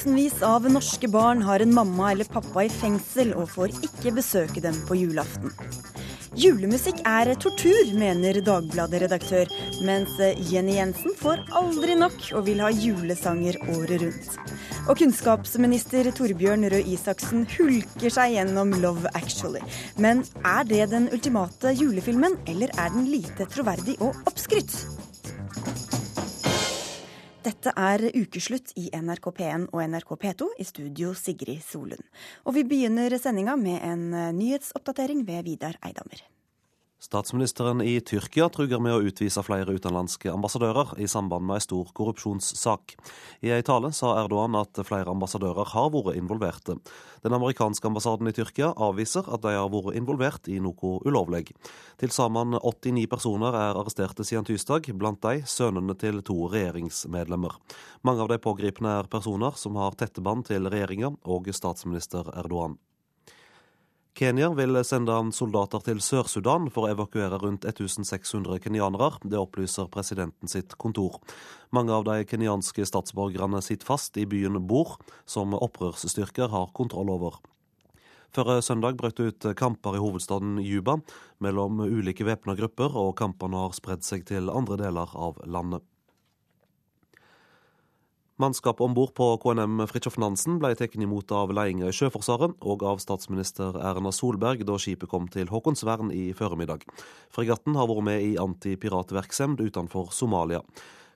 Tusenvis av norske barn har en mamma eller pappa i fengsel og får ikke besøke dem på julaften. Julemusikk er tortur, mener Dagbladet-redaktør, mens Jenny Jensen får aldri nok og vil ha julesanger året rundt. Og kunnskapsminister Torbjørn Røe Isaksen hulker seg gjennom Love Actually. Men er det den ultimate julefilmen, eller er den lite troverdig og oppskrytt? Dette er ukeslutt i NRK P1 og NRK P2, i studio Sigrid Solund. Og vi begynner sendinga med en nyhetsoppdatering ved Vidar Eidhammer. Statsministeren i Tyrkia truger med å utvise flere utenlandske ambassadører i samband med en stor korrupsjonssak. I en tale sa Erdogan at flere ambassadører har vært involverte. Den amerikanske ambassaden i Tyrkia avviser at de har vært involvert i noe ulovlig. Til sammen 89 personer er arresterte siden tirsdag, blant de sønnene til to regjeringsmedlemmer. Mange av de pågripne er personer som har tette bånd til regjeringa og statsminister Erdogan. Kenya vil sende soldater til Sør-Sudan for å evakuere rundt 1600 kenyanere. Det opplyser presidenten sitt kontor. Mange av de kenyanske statsborgerne sitter fast i byen Bor, som opprørsstyrker har kontroll over. Før søndag brøt det ut kamper i hovedstaden Juba mellom ulike væpna grupper, og kampene har spredd seg til andre deler av landet. Mannskapet om bord på KNM Fridtjof Nansen ble tatt imot av ledelsen i Sjøforsvaret og av statsminister Erna Solberg da skipet kom til Håkonsvern i formiddag. Fregatten har vært med i antipiratvirksomhet utenfor Somalia.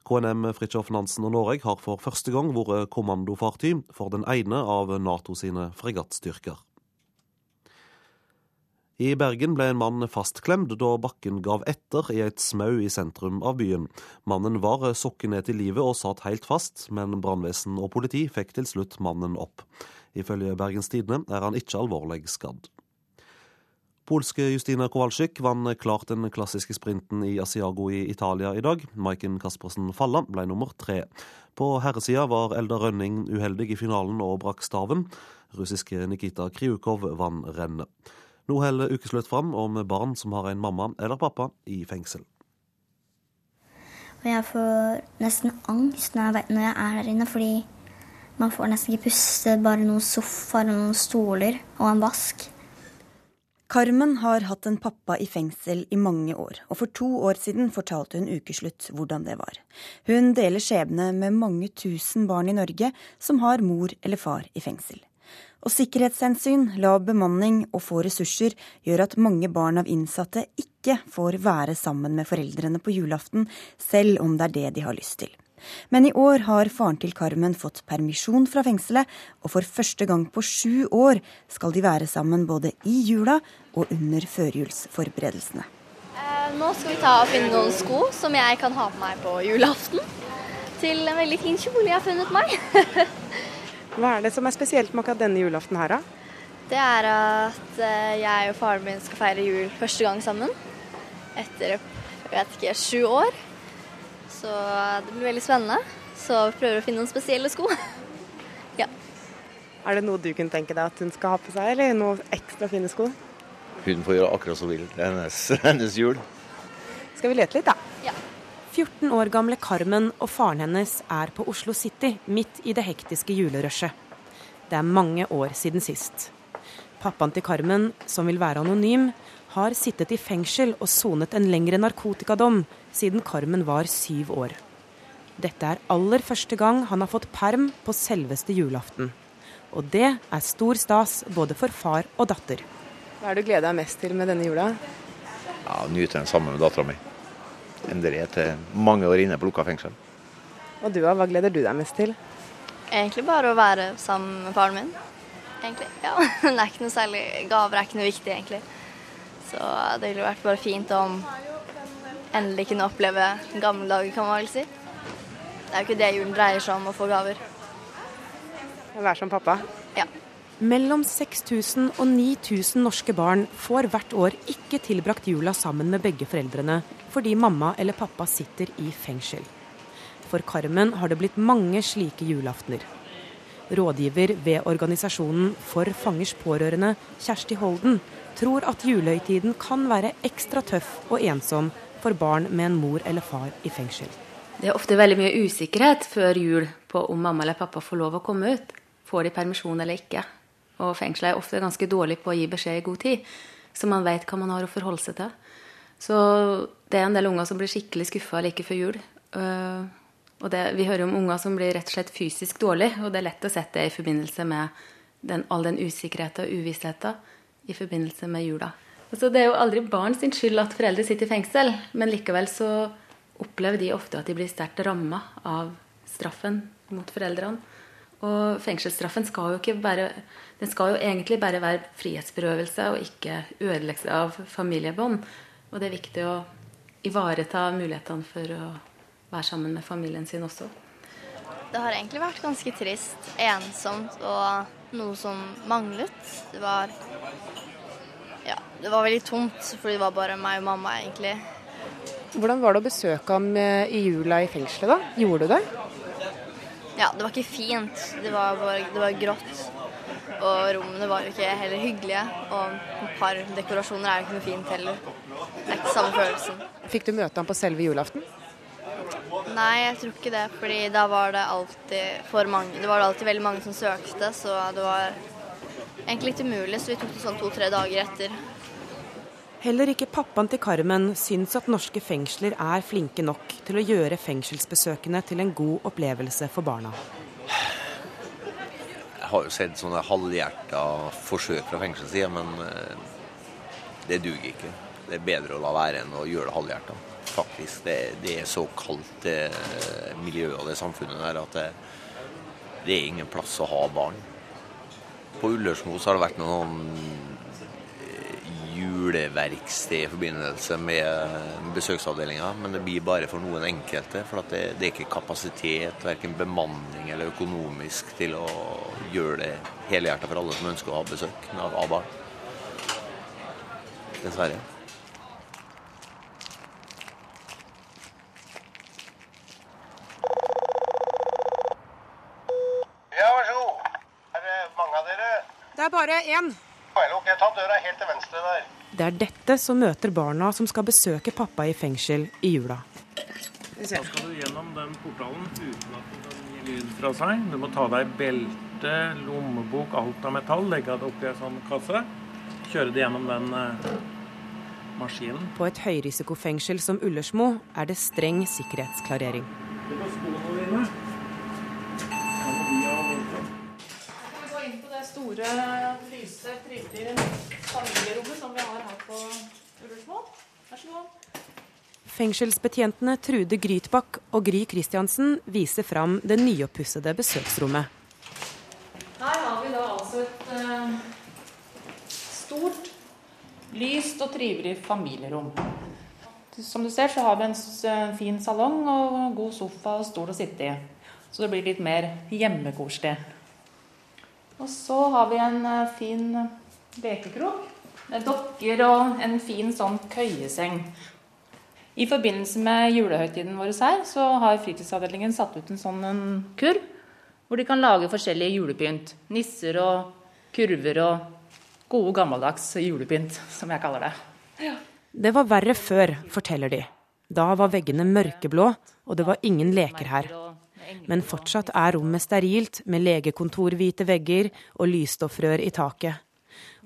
KNM Fridtjof Nansen og Norge har for første gang vært kommandofartøy for den ene av Nato sine fregattstyrker. I Bergen ble en mann fastklemt da bakken gav etter i et smau i sentrum av byen. Mannen var sokket ned til livet og satt helt fast, men brannvesen og politi fikk til slutt mannen opp. Ifølge Bergens Tidende er han ikke alvorlig skadd. Polske Justina Kowalczyk vant klart den klassiske sprinten i Asiago i Italia i dag. Maiken Caspersen Falla ble nummer tre. På herresida var Elda Rønning uheldig i finalen og brakk staven. Russiske Nikita Kriukov vant rennet. Nå holder ukeslutt fram om barn som har en mamma eller pappa i fengsel. Og jeg får nesten angst når jeg, når jeg er der inne, fordi man får nesten ikke puste. Bare noen sofaer og noen stoler og en vask. Carmen har hatt en pappa i fengsel i mange år, og for to år siden fortalte hun Ukeslutt hvordan det var. Hun deler skjebne med mange tusen barn i Norge som har mor eller far i fengsel. Og sikkerhetshensyn, lav bemanning og få ressurser gjør at mange barn av innsatte ikke får være sammen med foreldrene på julaften, selv om det er det de har lyst til. Men i år har faren til Carmen fått permisjon fra fengselet, og for første gang på sju år skal de være sammen både i jula og under førjulsforberedelsene. Eh, nå skal vi ta og finne noen sko som jeg kan ha på meg på julaften. Til en veldig fin kjole jeg har funnet meg. Hva er det som er spesielt med akkurat denne julaften her, da? Det er at eh, jeg og faren min skal feire jul første gang sammen. Etter jeg vet ikke, sju år. Så det blir veldig spennende. Så vi prøver å finne noen spesielle sko. ja. Er det noe du kunne tenke deg at hun skal ha på seg, eller noe ekstra fine sko? Hun får gjøre akkurat som hun vil. Det er hennes, hennes jul. Skal vi lete litt, da? Ja. 14 år gamle Carmen og faren hennes er på Oslo City midt i det hektiske julerushet. Det er mange år siden sist. Pappaen til Carmen, som vil være anonym, har sittet i fengsel og sonet en lengre narkotikadom siden Carmen var syv år. Dette er aller første gang han har fått perm på selveste julaften. Og det er stor stas både for far og datter. Hva er det du gleder deg mest til med denne jula? Ja, Nyte den sammen med dattera mi enn det er til mange år inne på lukka fengsel. Og du, hva gleder du deg mest til? Egentlig bare å være sammen med faren min. Egentlig, ja. Det er ikke noe særlig Gaver er ikke noe viktig, egentlig. Så det ville vært bare fint om endelig kunne oppleve gamle dager, kan man vel si. Det er jo ikke det julen dreier seg om, å få gaver. Være som pappa? Ja. Mellom 6000 og 9000 norske barn får hvert år ikke tilbrakt jula sammen med begge foreldrene fordi mamma eller pappa sitter i fengsel. For Carmen har det blitt mange slike julaftener. Rådgiver ved organisasjonen For fangers pårørende, Kjersti Holden, tror at julehøytiden kan være ekstra tøff og ensom for barn med en mor eller far i fengsel. Det er ofte veldig mye usikkerhet før jul på om mamma eller pappa får lov å komme ut. Får de permisjon eller ikke? Og fengsla er ofte ganske dårlig på å gi beskjed i god tid, så man vet hva man har å forholde seg til. Så det er en del unger som blir skikkelig skuffa like før jul. Uh, og det, vi hører om unger som blir rett og slett fysisk dårlig, og det er lett å sette det i forbindelse med den, all den usikkerheten og uvissheten i forbindelse med jula. Altså, det er jo aldri barns skyld at foreldre sitter i fengsel, men likevel så opplever de ofte at de blir sterkt ramma av straffen mot foreldrene. Og fengselsstraffen skal jo ikke bare Den skal jo egentlig bare være frihetsberøvelse og ikke ødeleggelse av familiebånd. Og det er viktig å ivareta mulighetene for å være sammen med familien sin også. Det har egentlig vært ganske trist, ensomt og noe som manglet. Det var ja, det var veldig tomt, fordi det var bare meg og mamma, egentlig. Hvordan var det å besøke ham eh, i jula i fengselet, da? Gjorde du det? Ja, det var ikke fint. Det var, bare, det var grått. Og rommene var jo ikke heller hyggelige. Og et par dekorasjoner er jo ikke noe fint heller. Det er ikke samme følelsen. Fikk du møte ham på selve julaften? Nei, jeg tror ikke det. fordi da var det alltid for mange. Det var alltid veldig mange som søkte, så det var egentlig litt umulig, så vi tok det sånn to-tre dager etter. Heller ikke pappaen til Carmen syns at norske fengsler er flinke nok til å gjøre fengselsbesøkene til en god opplevelse for barna. Jeg har jo sett sånne halvhjerta forsøk fra fengselssida, men eh, det duger ikke. Det er bedre å la være enn å gjøre det halvhjerta. Faktisk. Det, det, er så kaldt, det miljøet og det samfunnet der, at det, det er ingen plass å ha barn. På Ullersmo har det vært noen eh, juleverksted i forbindelse med besøksavdelinga, men det blir bare for noen enkelte. For det, det, er ikke kapasitet, verken bemanning eller økonomisk, til å gjøre det helhjertet for alle som ønsker å ha besøk av, av barn. Dessverre. Det er bare én. Jeg tar døra helt til venstre der. Det er dette som møter barna som skal besøke pappa i fengsel i jula. Da skal du gjennom den portalen uten at den gir lyd fra seg. Du må ta deg belte, lommebok, alt av metall, legge det oppi ei sånn kasse. Kjøre det gjennom den eh, maskinen. På et høyrisikofengsel som Ullersmo er det streng sikkerhetsklarering. Du må skoene dine. Store lyse, trivelige familierommet som vi har her på Ullersmo. Vær så god. Fengselsbetjentene Trude Grytbakk og Gry Kristiansen viser fram det nyoppussede besøksrommet. Her har vi da altså et uh, stort, lyst og trivelig familierom. Som du ser så har vi en uh, fin salong og god sofa og stol å sitte i. Så det blir litt mer hjemmekoselig. Og så har vi en uh, fin lekekrok med dokker og en fin sånn køyeseng. I forbindelse med julehøytiden vår her, så har fritidsavdelingen satt ut en sånn en kurv hvor de kan lage forskjellige julepynt. Nisser og kurver og gode gammeldags julepynt, som jeg kaller det. Ja. Det var verre før, forteller de. Da var veggene mørkeblå, og det var ingen leker her. Men fortsatt er rommet sterilt, med legekontorhvite vegger og lysstoffrør i taket.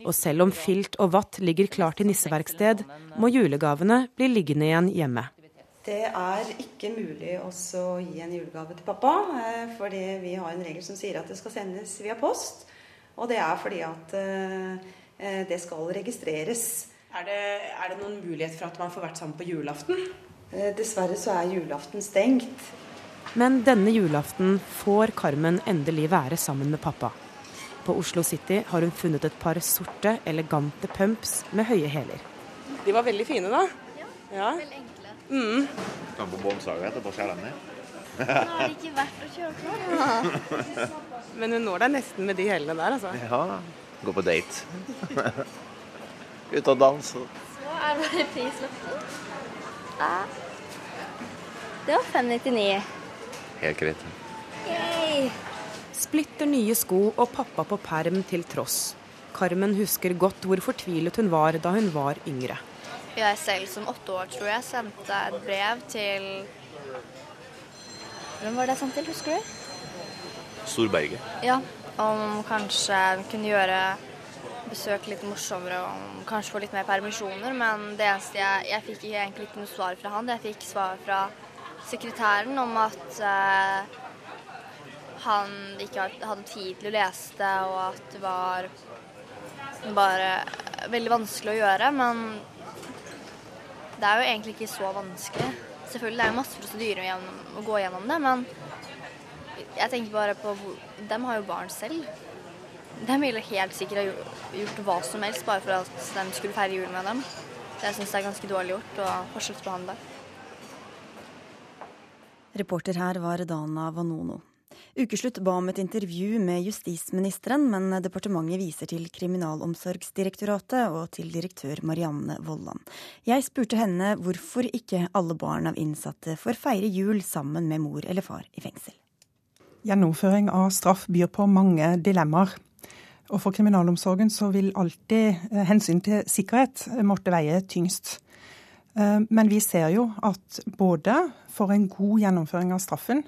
Og selv om filt og vatt ligger klart til nisseverksted, må julegavene bli liggende igjen hjemme. Det er ikke mulig å gi en julegave til pappa, eh, fordi vi har en regel som sier at det skal sendes via post. Og det er fordi at eh, det skal registreres. Er det, er det noen mulighet for at man får vært sammen på julaften? Eh, dessverre så er julaften stengt. Men denne julaften får Carmen endelig være sammen med pappa. På Oslo City har hun funnet et par sorte, elegante pumps med høye hæler. De var veldig fine, da. Ja. ja. Veldig enkle. Mm. Kan på båndsaga etterpå, skjære dem ned. Nå er det ikke verdt å kjøre på. Ja. Men hun når deg nesten med de hælene der, altså. Ja. Gå på date. Ut og danse. Så er det bare prislappen. Ja. Det var 599. Helt greit. Yay. Splitter nye sko og pappa på perm til tross. Carmen husker godt hvor fortvilet hun var da hun var yngre. Jeg selv som åtte år tror jeg sendte et brev til Hvem var det jeg sendte til, husker du? Storberget. Ja, om kanskje kunne gjøre besøk litt morsommere og kanskje få litt mer permisjoner. Men det eneste jeg, jeg fikk egentlig ikke noe svar fra han. Jeg fikk svar fra sekretæren om at eh, han ikke hadde tid til å lese det, og at det var bare veldig vanskelig å gjøre. Men det er jo egentlig ikke så vanskelig. Selvfølgelig det er jo masse prosedyrer å gå gjennom det, men jeg tenker bare på De har jo barn selv. De ville helt sikkert ha gjort hva som helst bare for at de skulle feire jul med dem. Det syns jeg er ganske dårlig gjort å forskjellsbehandle. Reporter her var Dana Vanono. Ukeslutt ba om et intervju med justisministeren, men departementet viser til Kriminalomsorgsdirektoratet og til direktør Marianne Vollan. Jeg spurte henne hvorfor ikke alle barn av innsatte får feire jul sammen med mor eller far i fengsel. Gjennomføring av straff byr på mange dilemmaer. Og for kriminalomsorgen så vil alltid eh, hensyn til sikkerhet måtte veie tyngst. Eh, men vi ser jo at både for en god gjennomføring av straffen,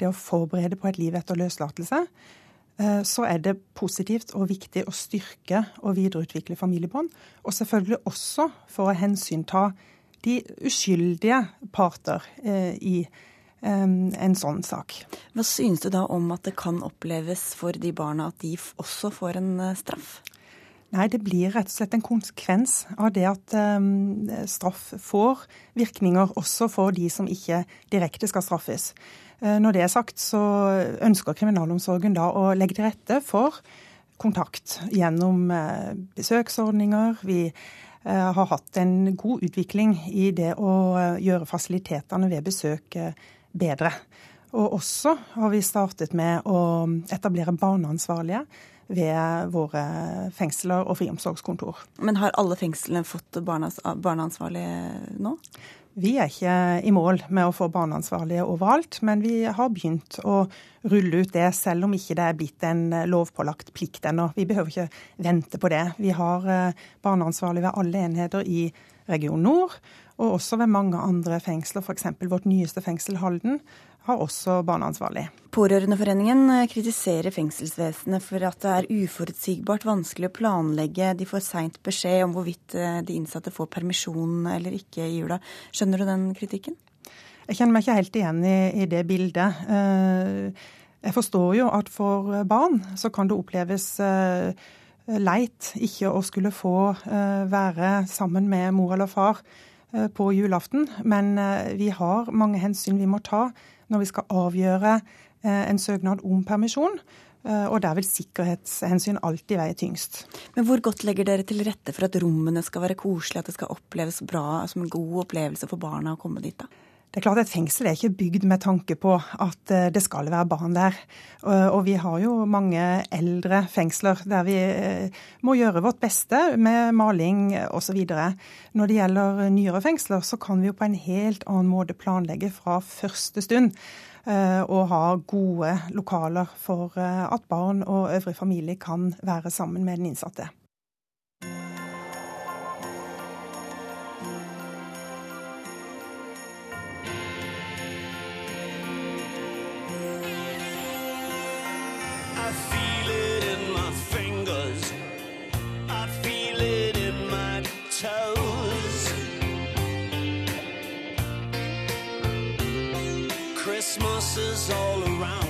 det å forberede på et liv etter løslatelse, eh, så er det positivt og viktig å styrke og videreutvikle familiebånd. Og selvfølgelig også for å hensynta de uskyldige parter i en sånn sak. Hva synes du da om at det kan oppleves for de barna at de også får en eh, straff? Nei, det blir rett og slett en konsekvens av det at um, straff får virkninger også for de som ikke direkte skal straffes. Uh, når det er sagt, så ønsker kriminalomsorgen da å legge til rette for kontakt gjennom uh, besøksordninger. Vi uh, har hatt en god utvikling i det å gjøre fasilitetene ved besøk bedre. Og også har vi startet med å etablere barneansvarlige ved våre fengsler og friomsorgskontor. Men har alle fengslene fått barneansvarlig nå? Vi er ikke i mål med å få barneansvarlige overalt, men vi har begynt å rulle ut det, selv om ikke det er blitt en lovpålagt plikt ennå. Vi behøver ikke vente på det. Vi har barneansvarlige ved alle enheter i Region Nord, og også ved mange andre fengsler, f.eks. vårt nyeste fengsel Halden har også barneansvarlig. Pårørendeforeningen kritiserer fengselsvesenet for at det er uforutsigbart vanskelig å planlegge. De får seint beskjed om hvorvidt eh, de innsatte får permisjon eller ikke i jula. Skjønner du den kritikken? Jeg kjenner meg ikke helt igjen i, i det bildet. Eh, jeg forstår jo at for barn så kan det oppleves eh, leit ikke å skulle få være sammen med mor eller far på julaften. Men vi har mange hensyn vi må ta når vi skal avgjøre eh, en søknad om permisjon. Eh, og der vil sikkerhetshensyn alltid veie tyngst. Men hvor godt legger dere til rette for at rommene skal være koselige, at det skal oppleves bra, som en god opplevelse for barna å komme dit? da? Det er klart Et fengsel er ikke bygd med tanke på at eh, det skal være barn der. Og vi har jo mange eldre fengsler der vi må gjøre vårt beste med maling osv. Når det gjelder nyere fengsler, så kan vi jo på en helt annen måte planlegge fra første stund. Eh, og ha gode lokaler for eh, at barn og øvrig familie kan være sammen med den innsatte. All around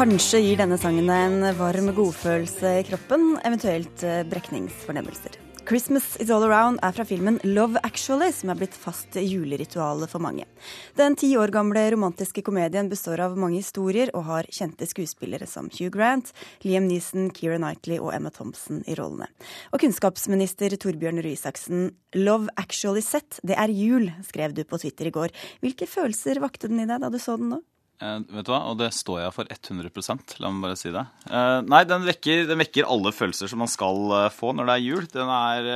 Kanskje gir denne sangen deg en varm godfølelse i kroppen, eventuelt eh, brekningsfornemmelser. 'Christmas Is All Around' er fra filmen 'Love Actually', som er blitt fast juleritualet for mange. Den ti år gamle romantiske komedien består av mange historier og har kjente skuespillere som Hugh Grant, Liam Neeson, Keira Knightley og Emma Thompson i rollene. Og kunnskapsminister Torbjørn Røe Isaksen, 'Love Actually Set', det er jul', skrev du på Twitter i går. Hvilke følelser vakte den i deg da du så den nå? Uh, vet du hva, Og det står jeg for 100% la meg bare si det. Eh, nei, den vekker, den vekker, alle følelser som man skal uh, få når det er jul. Den er,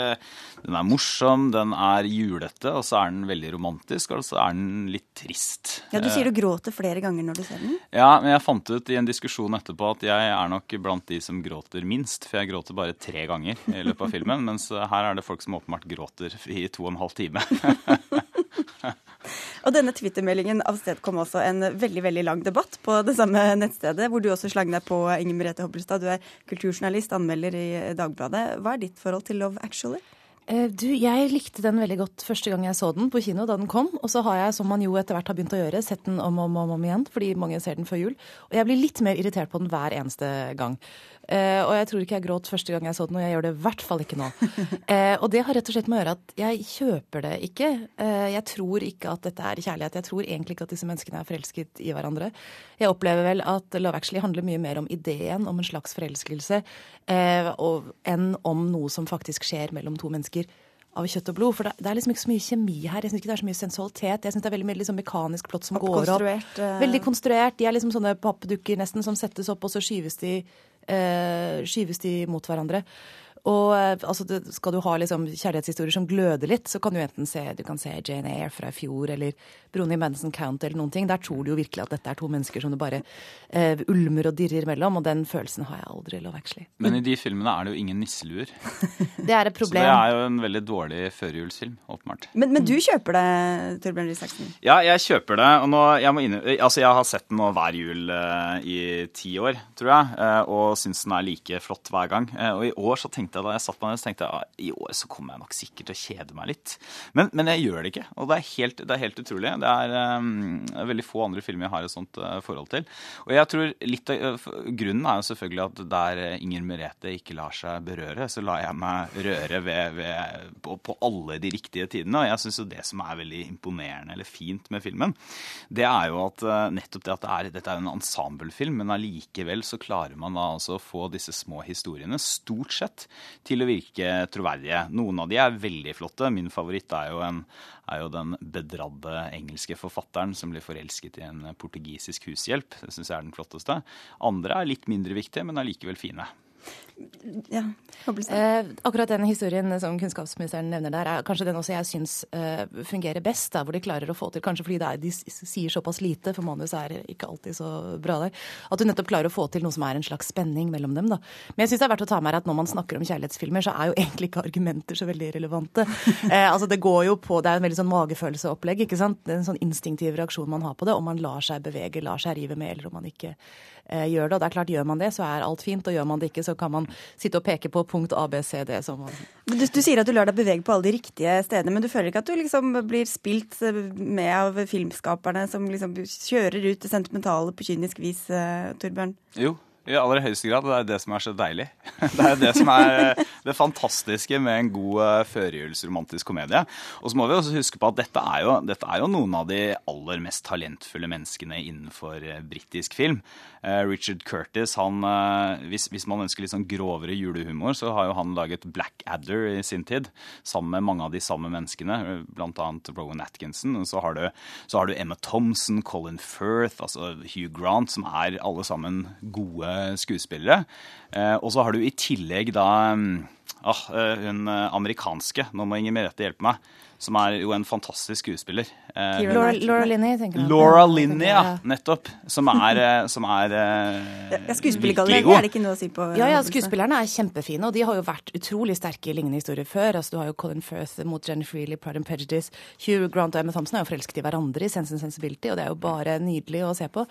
den er, morsom, den er julete, og så er den veldig romantisk, og så er den litt trist. Ja, Du sier du gråter flere ganger når du ser den? Ja, men jeg fant ut i en diskusjon etterpå at jeg er nok blant de som gråter minst. For jeg gråter bare tre ganger i løpet av filmen, mens her er det folk som åpenbart gråter i to og en halv time. Og denne twittermeldingen avstedkom også en veldig veldig lang debatt på det samme nettstedet, hvor du også slang deg på Inger Merete Hobbelstad. Du er kulturjournalist, anmelder i Dagbladet. Hva er ditt forhold til Love Actually? Eh, du, Jeg likte den veldig godt første gang jeg så den på kino da den kom. Og så har jeg, som man jo etter hvert har begynt å gjøre, sett den om og om, om, igjen, fordi mange ser den før jul. Og jeg blir litt mer irritert på den hver eneste gang. Uh, og jeg tror ikke jeg gråt første gang jeg så den, og jeg gjør det i hvert fall ikke nå. Uh, og det har rett og slett med å gjøre at jeg kjøper det ikke. Uh, jeg tror ikke at dette er kjærlighet. Jeg tror egentlig ikke at disse menneskene er forelsket i hverandre. Jeg opplever vel at Love Actually handler mye mer om ideen om en slags forelskelse enn om noe som faktisk skjer mellom to mennesker av kjøtt og blod. For det, er liksom ikke så mye kjemi her. Jeg syns ikke det er så mye sensualitet. Jeg syns det er veldig mye liksom mekanisk plott som går opp. Veldig konstruert. De er liksom sånne pappdukker nesten som settes opp, og så skyves de eh, skyves de mot hverandre. Og eh, altså, Skal du ha liksom, kjærlighetshistorier som gløder litt, så kan du enten se du kan se Jane Eyre fra i fjor, eller Brony Madison Count eller noen ting. Der tror du jo virkelig at dette er to mennesker som du bare eh, ulmer og dirrer mellom. Og den følelsen har jeg aldri lov actually. Men i de filmene er det jo ingen nisseluer. det er et problem. Så det er jo en veldig dårlig førjulsfilm, åpenbart. Men, men, du kjøper det, Torbjørn Risaksen? Ja, jeg kjøper det. Og nå, jeg, må inn, altså, jeg har sett den nå hver jul uh, i ti år, tror jeg, uh, og syns den er like flott hver gang. Uh, og i år så tenkte jeg da jeg satt meg ned, så tenkte jeg at i år så kommer jeg nok sikkert til å kjede meg litt. Men, men jeg gjør det ikke, og det er helt, det er helt utrolig. Det er um, veldig få andre filmer jeg har et sånt uh, forhold til. Og jeg tror litt av uh, Grunnen er jo selvfølgelig at der Inger Merete ikke lar seg berøre, så lar jeg meg røre ved, ved, på, på, alle de riktige tidene. Og jeg syns jo det som er veldig imponerende eller fint med filmen, det er jo at uh, nettopp det at det er, dette er en ensemblefilm, men allikevel så klarer man da altså å få disse små historiene stort sett til å virke troverdige. Noen av de er veldig flotte. Min favoritt er jo, en, er jo den bedradde engelske forfatteren som blir forelsket i en portugisisk hushjelp. Det syns jeg er den flotteste. Andre er litt mindre viktige, men allikevel fine. Ja, eh, akkurat den historien som kunnskapsministeren nevner der, er kanskje den også jeg syns eh, fungerer best. Der hvor de klarer å få til, kanskje fordi er, de sier såpass lite, for manus er ikke alltid så bra der, at du nettopp klarer å få til noe som er en slags spenning mellom dem. Da. Men jeg syns det er verdt å ta med her at når man snakker om kjærlighetsfilmer, så er jo egentlig ikke argumenter så veldig relevante. Eh, altså Det går jo på, det er en veldig sånn magefølelseopplegg. ikke sant? Det er en sånn instinktiv reaksjon man har på det, om man lar seg bevege, lar seg rive med, eller om man ikke gjør det. Og det er klart, gjør man det, så er alt fint, og gjør man det ikke, så kan man sitte og peke på punkt A, B, C, D. Som man... du, du, sier at du lar deg bevege på alle de riktige stedene, men du føler ikke at du liksom blir spilt med av filmskaperne som liksom kjører ut det sentimentale på kynisk vis, uh, Torbjørn? Jo, i aller høyeste grad. Det er det som er så deilig. Det er det som er eh, det fantastiske med en god eh, førjulsromantisk komedie. Og så må vi også huske på at dette er, jo, dette er jo noen av de aller mest talentfulle menneskene innenfor eh, britisk film. Richard Curtis, han, hvis, hvis, man ønsker litt sånn grovere julehumor, så har jo han laget Black Adder i sin tid. Sammen med mange av de samme menneskene, bl.a. Rowan Atkinson. Og så har, du, så har du Emma Thompson, Colin Firth, altså Hugh Grant, som er alle sammen gode skuespillere. Eh, og så har du i tillegg da ah, hun amerikanske, nå må Inger Merete hjelpe meg, som er jo en fantastisk skuespiller. Eh, Laura, Laura Linney, tenker du? Laura Linney, ja. Nettopp. Som er, eh, som er ja, Skuespillergalleriet er det ikke noe å si på. Ja, ja, skuespillerne er kjempefine, og de har jo vært utrolig sterke i lignende historier før. Altså, du har jo Colin Firth mot Jennifer Freely, Pride and Prejudice. Hugh Grant og Emma Thompson er jo forelsket i hverandre i Sense and Sensibility, og det er jo bare nydelig å se på.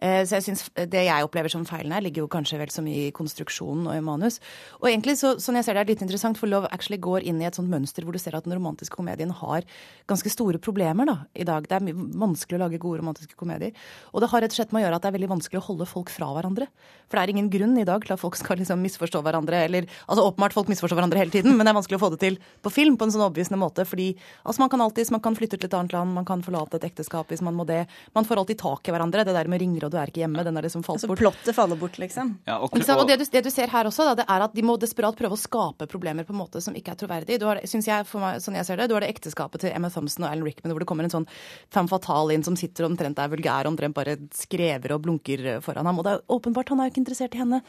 Eh, så jeg synes Det jeg opplever som feilen her, ligger jo kanskje vel så mye i konstruksjonen og i manus. Og egentlig, så, sånn jeg ser det, er litt interessant, for Love Actually går inn i et sånt mønster hvor du ser at den romantiske komedien har ganske store problemer da, i dag. Det er vanskelig å lage gode romantiske komedier. Og det har rett og slett med å gjøre at det er veldig vanskelig å holde folk fra hverandre. For det er ingen grunn i dag til at folk skal liksom misforstå hverandre. Eller, altså åpenbart folk misforstår hverandre hele tiden, men det er vanskelig å få det til på film på en sånn overbevisende måte. Fordi altså, man kan alltid, man kan flytte til et annet land, man kan forlate et ekteskap hvis man må det. Man får alltid tak i hverandre. Det der med ringer og du er ikke hjemme, den er liksom falt bort. Altså plottet faller bort, liksom. Ja, og, og, og det, du, det, du, ser her også, da, det er at de må desperat prøve å skape problemer på en måte som ikke er troverdig. Du har, synes jeg, for meg, sånn jeg ser det, du har det ekteskapet til Emma Thompson og Alan Rickman hvor det kommer en sånn femme fatale inn som sitter omtrent er vulgær, omtrent bare skrever og blunker foran ham. Og det er åpenbart, han er jo ikke interessert i henne.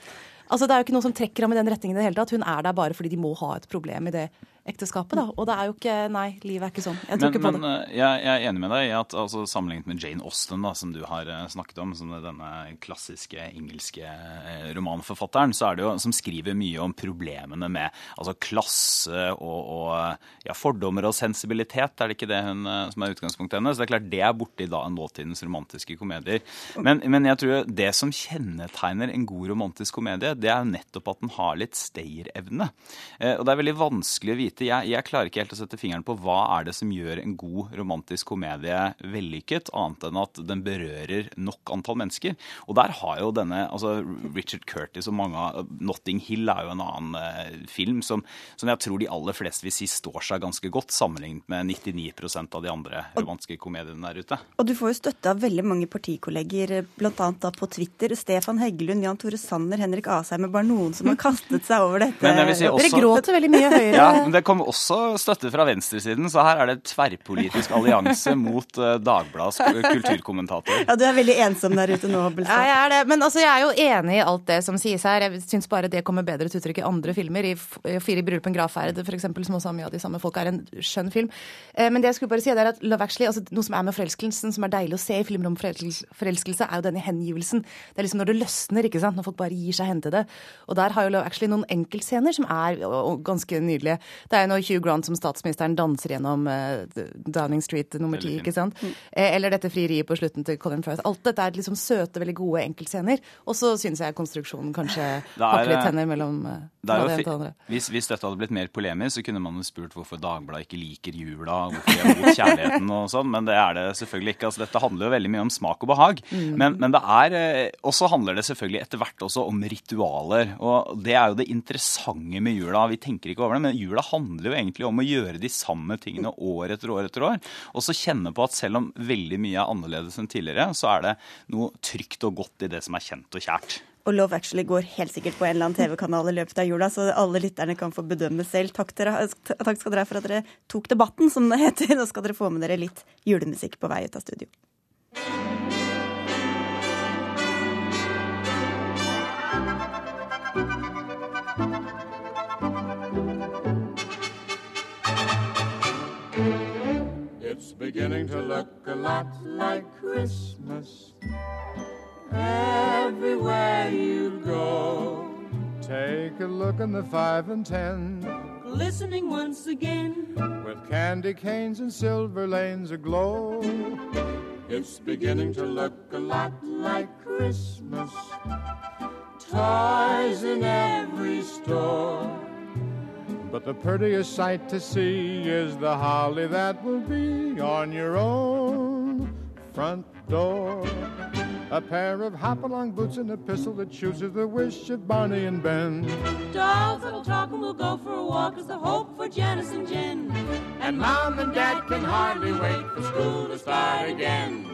Altså, Det er jo ikke noe som trekker ham i den retningen i det hele tatt. Hun er der bare fordi de må ha et problem i det ekteskapet. da. Og det er jo ikke Nei, livet er ikke sånn. Jeg tror men, ikke på men, det. Men jeg, jeg, er enig med deg i at altså, sammenlignet med Jane Austen, da, som du har eh, snakket om, som denne klassiske engelske eh, romanforfatteren, så er det jo, som skriver mye om problemene med altså, klasse og, og ja, fordommer og sensibilitet. Er det ikke det hun, som er utgangspunktet hennes? Det er klart det er borte i da, nåtidens romantiske komedier. Men, men jeg tror det som kjennetegner en god romantisk komedie, det er nettopp at den har litt stayerevne. Og det er veldig vanskelig å vite. Jeg, jeg, klarer ikke helt å sette fingeren på hva er det som gjør en god romantisk komedie vellykket, annet enn at den berører nok antall mennesker. Og der har jo denne altså Richard Curtis og mange av Notting Hill er jo en annen eh, film som, som, jeg tror de aller fleste vil si står seg ganske godt, sammenlignet med 99% av de andre romantiske komediene der ute. Og du får jo støtte av veldig mange partikolleger, bl.a. på Twitter. Stefan Heggelund, Jan Tore Sanner, Henrik Asheim er bare noen som har kastet seg over dette. Si også, Dere gråter veldig mye høyere. Ja, men det kommer kom også støtte fra venstresiden, så her er det tverrpolitisk allianse mot uh, Dagbladets kulturkommentator. Ja, du er veldig ensom der ute nå, Hobbelstad. Ja, jeg er det. Men altså, jeg er jo enig i alt det som sies her. Jeg syns bare det kommer bedre til uttrykk i andre filmer. I Fire i bryllup en gravferd, f.eks., som også har mye av de samme folka, er en skjønn film. Eh, men det jeg skulle bare si, er at Love Actually, altså noe som er med forelskelsen, som er deilig å se i filmer om forelskelse, er jo denne hengivelsen. Det er liksom når det løsner, ikke sant. Når folk bare gir seg hen til det. Og der har jo Love Actually noen enkeltscener som er ganske nydelige. Det er når Hugh Grant som statsministeren danser gjennom uh, Downing Street nummer ti. ikke sant? Mm. Eh, eller dette frieriet på slutten til Colin Firth. Alt dette er liksom søte, veldig gode enkeltscener. Og så syns jeg konstruksjonen kanskje hakker litt tenner mellom og. Hvis, hvis, dette hadde blitt mer polemisk, så kunne man jo spurt hvorfor Dagbladet ikke liker jula, hvorfor de er mot kjærligheten og sånn, men det er det selvfølgelig ikke. Altså, dette handler jo veldig mye om smak og behag. Mm. Men, men, det er Og så handler det selvfølgelig etter hvert også om ritualer. Og det er jo det interessante med jula. Vi tenker ikke over det, men jula handler jo egentlig om å gjøre de samme tingene år etter år etter år. Og så kjenne på at selv om veldig mye er annerledes enn tidligere, så er det noe trygt og godt i det som er kjent og kjært. Og Love Actually går helt sikkert på en eller annen TV-kanal i løpet av jula, så alle lytterne kan få bedømme selv. Takk, dere, takk skal dere ha for at dere tok debatten, som det heter. Nå skal dere få med dere litt julemusikk på vei ut av studio. beginning to look a lot like Christmas everywhere you go. Take a look in the five and ten, glistening once again, with candy canes and silver lanes aglow. It's beginning to look a lot like Christmas. Toys in every store but the prettiest sight to see is the holly that will be on your own front door. A pair of hop-along boots and a pistol that chooses the wish of Barney and Ben. Dolls that'll talk and we'll go for a walk is the hope for Janice and Jen. And Mom and Dad can hardly wait for school to start again.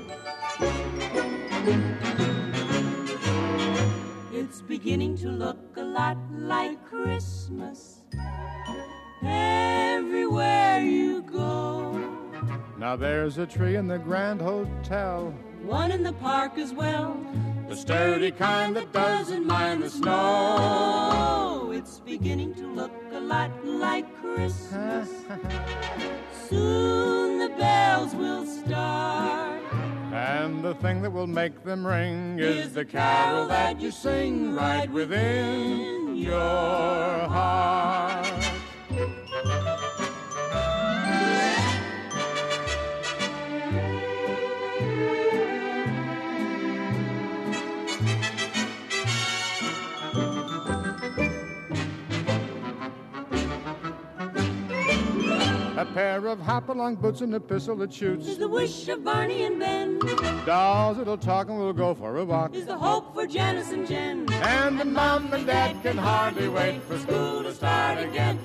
It's beginning to look a lot like Christmas everywhere you go. Now there's a tree in the Grand Hotel, one in the park as well. The sturdy kind that doesn't mind the snow. It's beginning to look a lot like Christmas. Soon the bells will start. And the thing that will make them ring is, is the carol that you sing right within your heart. Pair of hop-along boots and a pistol that shoots. Is the wish of Barney and Ben. Dolls that'll talk and we'll go for a walk. Is the hope for Janice and Jen. And the mom and dad can hardly wait for school to start again.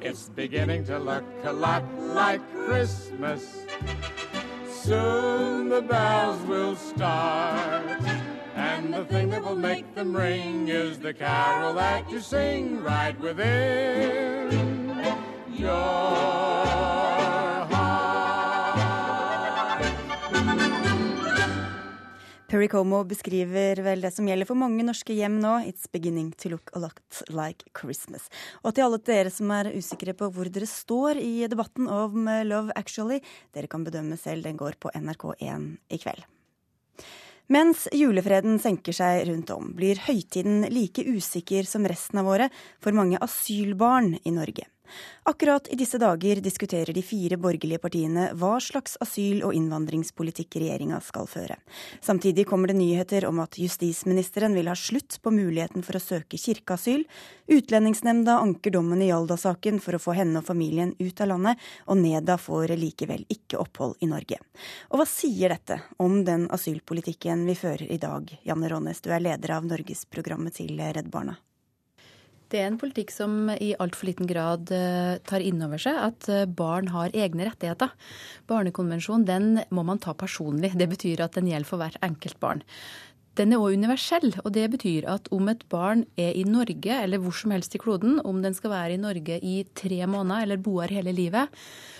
It's beginning to look a lot like Christmas. Soon the bells will start. And the thing that will make them ring is the carol that you sing right within your heart. Perry Como beskriver vel det som gjelder for mange norske hjem nå. It's beginning to look a lot like Christmas. Og til alle dere som er usikre på hvor dere står i debatten om Love Actually, dere kan bedømme selv. Den går på NRK1 i kveld. Mens julefreden senker seg rundt om, blir høytiden like usikker som resten av året for mange asylbarn i Norge. Akkurat i disse dager diskuterer de fire borgerlige partiene hva slags asyl- og innvandringspolitikk regjeringa skal føre. Samtidig kommer det nyheter om at justisministeren vil ha slutt på muligheten for å søke kirkeasyl. Utlendingsnemnda anker dommen i Jalda-saken for å få henne og familien ut av landet, og Neda får likevel ikke opphold i Norge. Og hva sier dette om den asylpolitikken vi fører i dag? Janne Rånes, du er leder av Norgesprogrammet til Redd Barna. Det er en politikk som i altfor liten grad eh, tar inn over seg at eh, barn har egne rettigheter. Barnekonvensjonen den må man ta personlig. Det betyr at den gjelder for hvert enkelt barn. Den er òg universell, og det betyr at om et barn er i Norge eller hvor som helst i kloden, om den skal være i Norge i tre måneder eller bo her hele livet,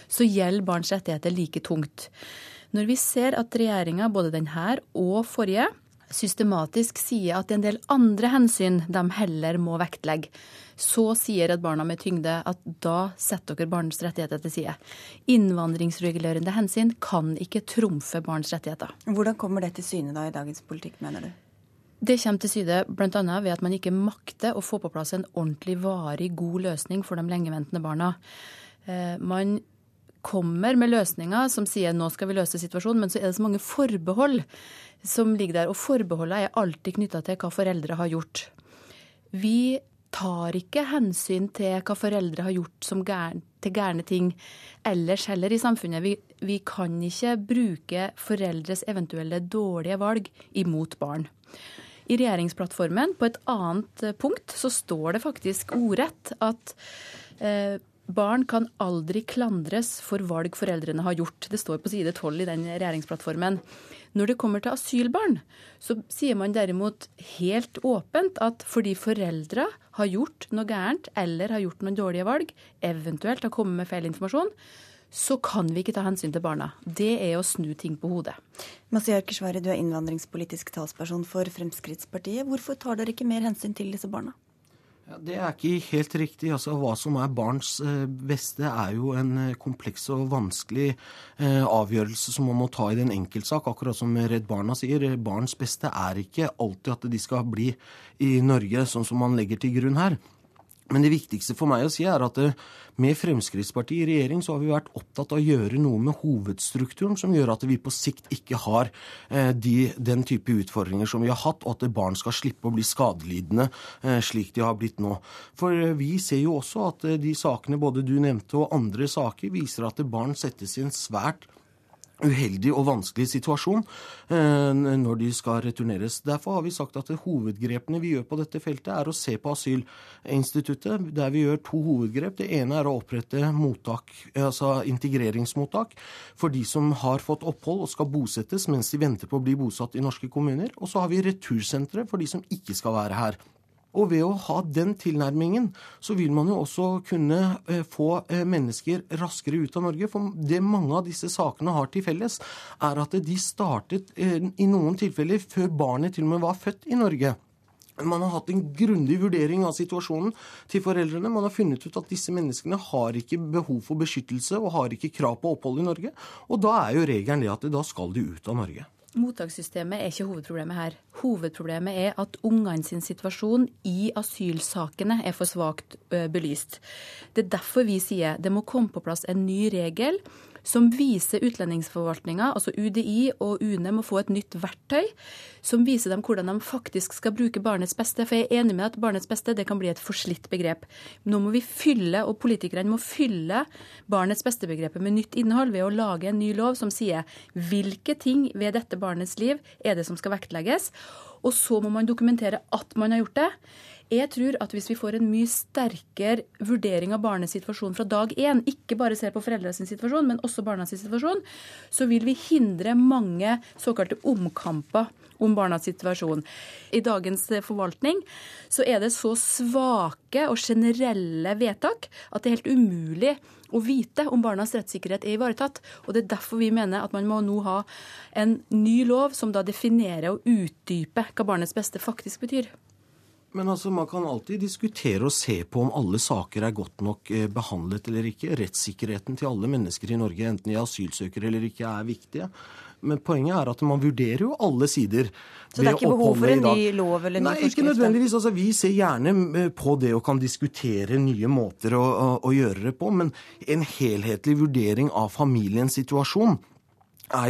så gjelder barns rettigheter like tungt. Når vi ser at regjeringa, både denne og forrige, systematisk sier at det er en del andre hensyn de heller må vektlegge, så sier Redd Barna med tyngde at da setter dere barns rettigheter til side. Innvandringsregulerende hensyn kan ikke trumfe barns rettigheter. Hvordan kommer det til syne da i dagens politikk, mener du? Det kommer til syde bl.a. ved at man ikke makter å få på plass en ordentlig varig god løsning for de lengeventende barna. Eh, man kommer med løsninger som sier nå skal vi løse situasjonen, men så er det så mange forbehold som ligger der. Og forbeholdene er alltid knytta til hva foreldre har gjort. Vi tar ikke hensyn til hva foreldre har gjort gærne, til gærne ting ellers heller i samfunnet. Vi, vi kan ikke bruke foreldres eventuelle dårlige valg imot barn. I regjeringsplattformen på et annet punkt så står det faktisk ordrett at eh, Barn kan aldri klandres for valg foreldrene har gjort. Det står på side 12 i den regjeringsplattformen. Når det kommer til asylbarn, så sier man derimot helt åpent at fordi foreldra har gjort noe gærent eller har gjort noen dårlige valg, eventuelt har kommet med feil informasjon, så kan vi ikke ta hensyn til barna. Det er å snu ting på hodet. Masiar Keshvari, du er innvandringspolitisk talsperson for Fremskrittspartiet. Hvorfor tar dere ikke mer hensyn til disse barna? Det er ikke helt riktig. Altså, hva som er barns eh, beste, er jo en eh, kompleks og vanskelig eh, avgjørelse som man må ta i den enkeltsak. Akkurat som Redd Barna sier, barns beste er ikke alltid at de skal bli i Norge, sånn som man legger til grunn her. Men det viktigste for meg å si er at med Fremskrittspartiet i regjering så har vi vært opptatt av å gjøre noe med hovedstrukturen som gjør at vi på sikt ikke har de, den type utfordringer som vi har hatt, og at barn skal slippe å bli skadelidende slik de har blitt nå. For vi ser jo også at de sakene både du nevnte og andre saker viser at barn settes i en svært uheldig og vanskelig situasjon når de skal returneres. Derfor har vi sagt at hovedgrepene vi gjør på dette feltet, er å se på asylinstituttet, der vi gjør to hovedgrep. Det ene er å opprette mottak, altså integreringsmottak for de som har fått opphold og skal bosettes mens de venter på å bli bosatt i norske kommuner. Og så har vi retursentre for de som ikke skal være her. Og ved å ha den tilnærmingen, så vil man jo også kunne få mennesker raskere ut av Norge. For det mange av disse sakene har til felles, er at de startet i noen tilfeller før barnet til og med var født i Norge. Man har hatt en grundig vurdering av situasjonen til foreldrene. Man har funnet ut at disse menneskene har ikke behov for beskyttelse og har ikke krav på opphold i Norge. Og da er jo regelen det at da skal de ut av Norge. Mottakssystemet er ikke hovedproblemet her. Hovedproblemet er at ungene sin situasjon i asylsakene er for svakt belyst. Det er derfor vi sier det må komme på plass en ny regel som viser utlendingsforvaltninga, altså UDI og UNE, må få et nytt verktøy som viser dem hvordan de faktisk skal bruke barnets beste. For jeg er enig med at barnets beste det kan bli et forslitt begrep. Nå må vi fylle, og politikerne må fylle barnets beste-begrepet med nytt innhold ved å lage en ny lov som sier hvilke ting ved dette barnets liv er det som skal vektlegges. Og så må man dokumentere at man har gjort det. Jeg tror at hvis vi får en mye sterkere vurdering av barnets situasjon fra dag én, ikke bare ser på foreldrenes situasjon, men også barnas situasjon, så vil vi hindre mange såkalte omkamper om barnas situasjon. I dagens forvaltning så er det så svake og generelle vedtak at det er helt umulig å vite om barnas rettssikkerhet er ivaretatt. Og Det er derfor vi mener at man må nå ha en ny lov som da definerer og utdyper hva barnets beste faktisk betyr. Men altså, Man kan alltid diskutere og se på om alle saker er godt nok eh, behandlet eller ikke. Rettssikkerheten til alle mennesker i Norge, enten de er asylsøkere eller ikke, er viktige. Men poenget er at man vurderer jo alle sider. Så det er ikke behov for en ny lov eller ny Nei, forskrift? Ikke nødvendigvis. Altså, vi ser gjerne eh, på det og kan diskutere nye måter å, å, å gjøre det på, men en helhetlig vurdering av familiens situasjon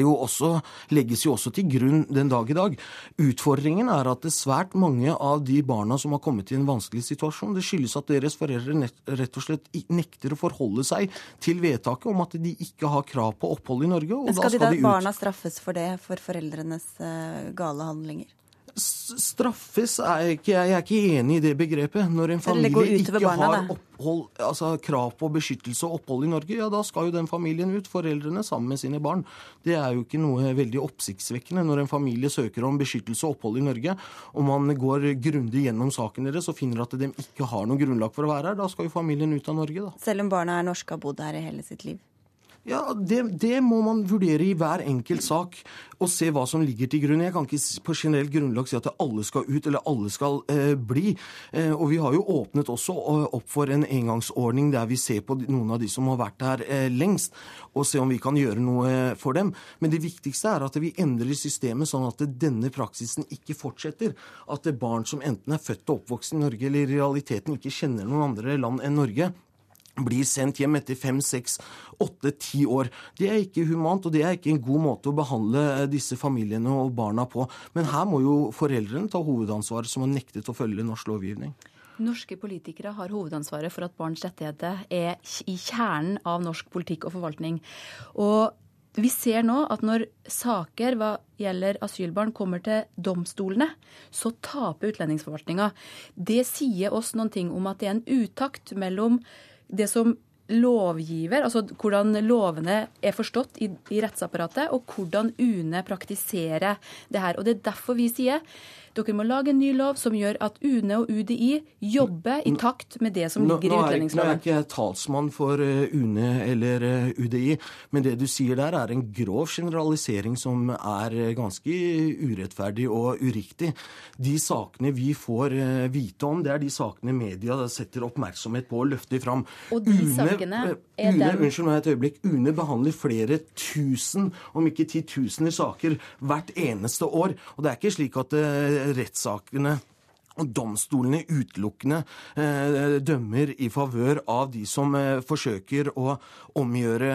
jo også, legges jo også til grunn den dag i dag. Utfordringen er at det svært mange av de barna som har kommet i en vanskelig situasjon, det skyldes at deres foreldre rett og slett nekter å forholde seg til vedtaket om at de ikke har krav på opphold i Norge. Men skal, skal de da barna straffes for det, for foreldrenes uh, gale handlinger? Straffes er ikke, Jeg er ikke enig i det begrepet. Når en familie ikke barna, har opphold, altså krav på beskyttelse og opphold i Norge, ja da skal jo den familien ut, foreldrene sammen med sine barn. Det er jo ikke noe veldig oppsiktsvekkende når en familie søker om beskyttelse og opphold i Norge, og man går grundig gjennom saken deres og finner at de ikke har noe grunnlag for å være her. Da skal jo familien ut av Norge, da. Selv om barna er norske og har bodd her i hele sitt liv? Ja, det, det, må man vurdere i hver enkelt sak og se hva som ligger til grunn. Jeg kan ikke på generelt grunnlag si at alle skal ut eller alle skal eh, bli. Eh, og vi har jo åpnet også eh, opp for en engangsordning der vi ser på noen av de som har vært her eh, lengst, og se om vi kan gjøre noe for dem. Men det viktigste er at vi endrer systemet sånn at denne praksisen ikke fortsetter. At barn som enten er født og oppvokst i Norge eller i realiteten ikke kjenner noen andre land enn Norge, blir sendt hjem etter fem, seks, åtte, ti år. Det er ikke humant, og det er ikke en god måte å behandle eh, disse familiene og barna på. Men her må jo foreldrene ta hovedansvaret, som har nektet å følge norsk lovgivning. Norske politikere har hovedansvaret for at barns rettigheter er i kjernen av norsk politikk og forvaltning. Og vi ser nå at når saker hva gjelder asylbarn kommer til domstolene, så taper utlendingsforvaltninga. Det sier oss noen ting om at det er en utakt mellom det som lovgiver, altså hvordan lovene er forstått i, i rettsapparatet, og hvordan UNE praktiserer det her. Og Det er derfor vi sier dere må lage en ny lov som gjør at UNE og UDI jobber i takt med det som ligger i utlendingsloven. Nå er ikke jeg talsmann for eh, UNE eller eh, UDI, men det du sier der er en grov generalisering som er eh, ganske urettferdig og uriktig. De sakene vi får vite om, det er de sakene media setter oppmerksomhet på og løfter fram. Og de UNE, sakene er UNE, den... Unnskyld meg et øyeblikk. UNE behandler flere tusen, om ikke titusener saker hvert eneste år. Og det er ikke slik at rettssakene domstolene utelukkende eh, dømmer i favør av de som eh, forsøker å omgjøre,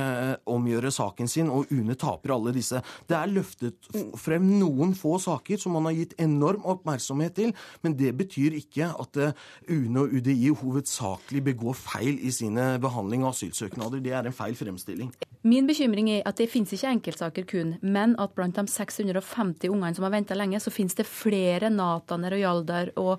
omgjøre, saken sin, og UNE taper alle disse. Det er løftet frem noen få saker som man har gitt enorm oppmerksomhet til, men det betyr ikke at eh, UNE og UDI hovedsakelig begår feil i sine behandling av asylsøknader. Det er en feil fremstilling. Min bekymring er at det finnes ikke enkeltsaker kun, men at blant de 650 ungene som har venta lenge, så finnes det flere Nataner og Jaldar og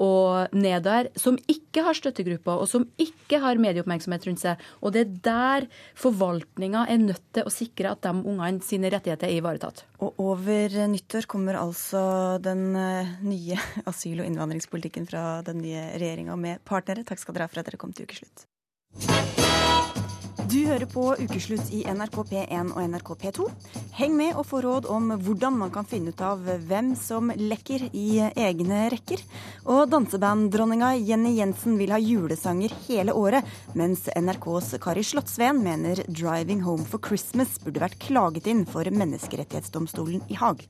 og nedover, som ikke har støttegrupper, og som ikke har medieoppmerksomhet rundt seg. Og det er der forvaltninga er nødt til å sikre at de ungene sine rettigheter er ivaretatt. Og over nyttår kommer altså den eh, nye asyl- og innvandringspolitikken fra den nye regjeringa med partnere. Takk skal dere ha for at dere kom til ukeslutt. Du hører på Ukeslutt i NRK P1 og NRK P2. Heng med og få råd om hvordan man kan finne ut av hvem som lekker i egne rekker. Og dansebanddronninga Jenny Jensen vil ha julesanger hele året, mens NRKs Kari Slottsveen mener 'Driving Home for Christmas' burde vært klaget inn for Menneskerettighetsdomstolen i Haag.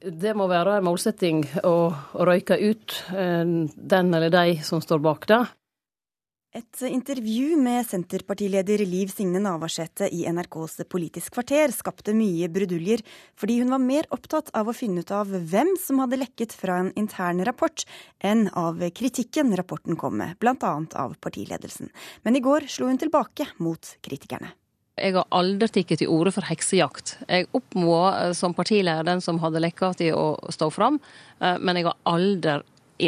Det må være en målsetting å røyke ut eh, den eller de som står bak det. Et intervju med Senterpartileder Liv Signe Navarsete i NRKs Politisk kvarter skapte mye bruduljer, fordi hun var mer opptatt av å finne ut av hvem som hadde lekket fra en intern rapport, enn av kritikken rapporten kom med, bl.a. av partiledelsen. Men i går slo hun tilbake mot kritikerne. Jeg har aldri tatt til orde for heksejakt. Jeg oppmoda som partileder den som hadde lekka til å stå fram, eh, men jeg har aldri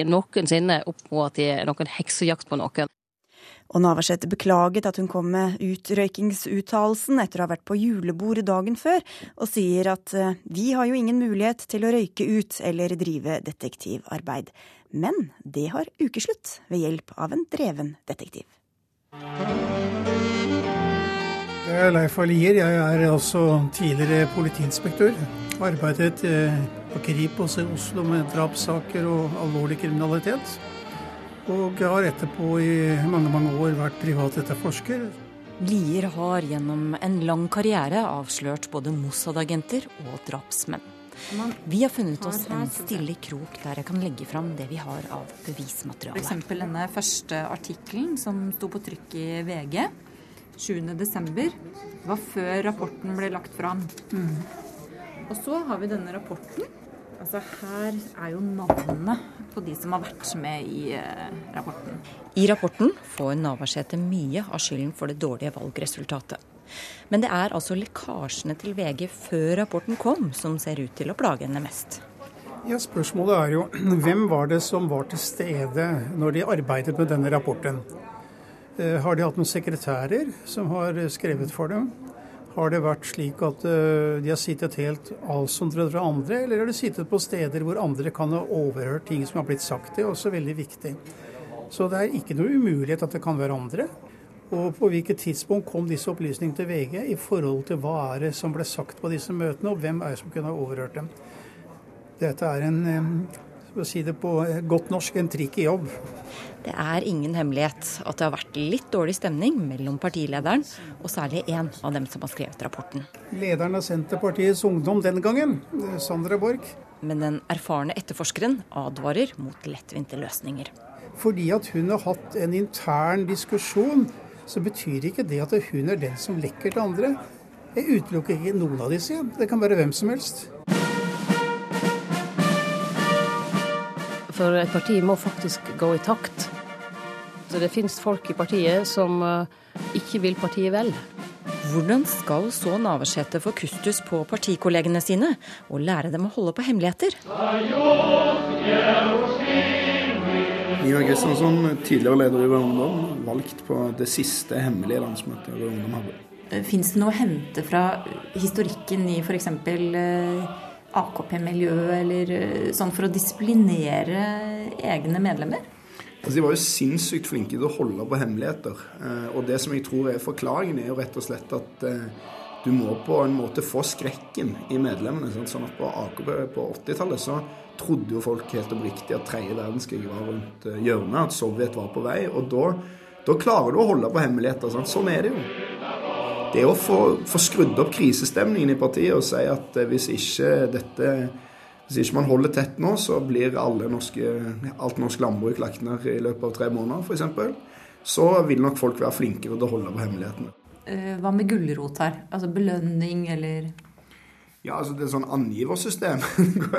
noensinne oppmoda til noen heksejakt på noen. Og Navarsete beklaget at hun kom med utrøykingsuttalelsen etter å ha vært på julebord dagen før, og sier at eh, vi har jo ingen mulighet til å røyke ut eller drive detektivarbeid. Men det har ukeslutt ved hjelp av en dreven detektiv. Jeg er Leif Alier. Jeg er også tidligere politiinspektør. Arbeidet eh, på Kripos i Oslo med drapssaker og alvorlig kriminalitet. Og har etterpå i mange mange år vært privatetterforsker. Lier har gjennom en lang karriere avslørt både Mossad-agenter og drapsmenn. Vi har funnet oss en stille krok der jeg kan legge fram det vi har av bevismateriale. F.eks. denne første artikkelen som sto på trykk i VG 7.12. Det var før rapporten ble lagt fram. Mm. Og så har vi denne rapporten. Altså Her er jo navnene på de som har vært med i uh, rapporten. I rapporten får Navarsete mye av skylden for det dårlige valgresultatet. Men det er altså lekkasjene til VG før rapporten kom, som ser ut til å plage henne mest. Ja, Spørsmålet er jo hvem var det som var til stede når de arbeidet med denne rapporten? Uh, har de hatt noen sekretærer som har skrevet for dem? Har det vært slik at uh, de har sittet helt avsondret fra andre, eller har de sittet på steder hvor andre kan ha overhørt ting som har blitt sagt? Det er også veldig viktig. Så det er ikke noe umulighet at det kan være andre. Og på hvilket tidspunkt kom disse opplysningene til VG i forhold til hva er det som ble sagt på disse møtene, og hvem er det som kunne ha overhørt dem? Dette er en for å si det på godt norsk, en tricky jobb. Det er ingen hemmelighet at det har vært litt dårlig stemning mellom partilederen og særlig én av dem som har skrevet rapporten. Lederen av Senterpartiets Ungdom den gangen, Sandra Borch. Men den erfarne etterforskeren advarer mot lettvinte løsninger. Fordi at hun har hatt en intern diskusjon, så betyr ikke det at hun er den som lekker til andre. Jeg utelukker ikke noen av disse. Det kan være hvem som helst. For et parti må faktisk gå i takt. Så det finnes folk i partiet som ikke vil partiet vel. Hvordan skal så Navarsete få kustus på partikollegene sine og lære dem å holde på hemmeligheter? Ivar Kristiansson, tidligere leder i Rød Ungdom, valgt på det siste hemmelige landsmøtet Rød Ungdom hadde. Fins det noe å hente fra historikken i f.eks. AKP-miljøet, eller sånn for å disiplinere egne medlemmer? Altså, de var jo sinnssykt flinke til å holde på hemmeligheter. Og det som jeg tror er forklaringen, er jo rett og slett at du må på en måte få skrekken i medlemmene. Sånn at på AKP på 80-tallet så trodde jo folk helt oppriktig at tredje verdenskrig var rundt hjørnet, at Sovjet var på vei. Og da, da klarer du å holde på hemmeligheter. Sånn, Sånn er det jo det å få, få skrudd opp krisestemningen i partiet og si at hvis ikke dette hvis ikke man holder tett nå, så blir norske, alt norsk landbruk lagt ned i løpet av tre måneder, f.eks. Så vil nok folk være flinkere til å holde på hemmelighetene. Hva med gulrot her? Altså belønning eller Ja, altså det er sånn angiversystem.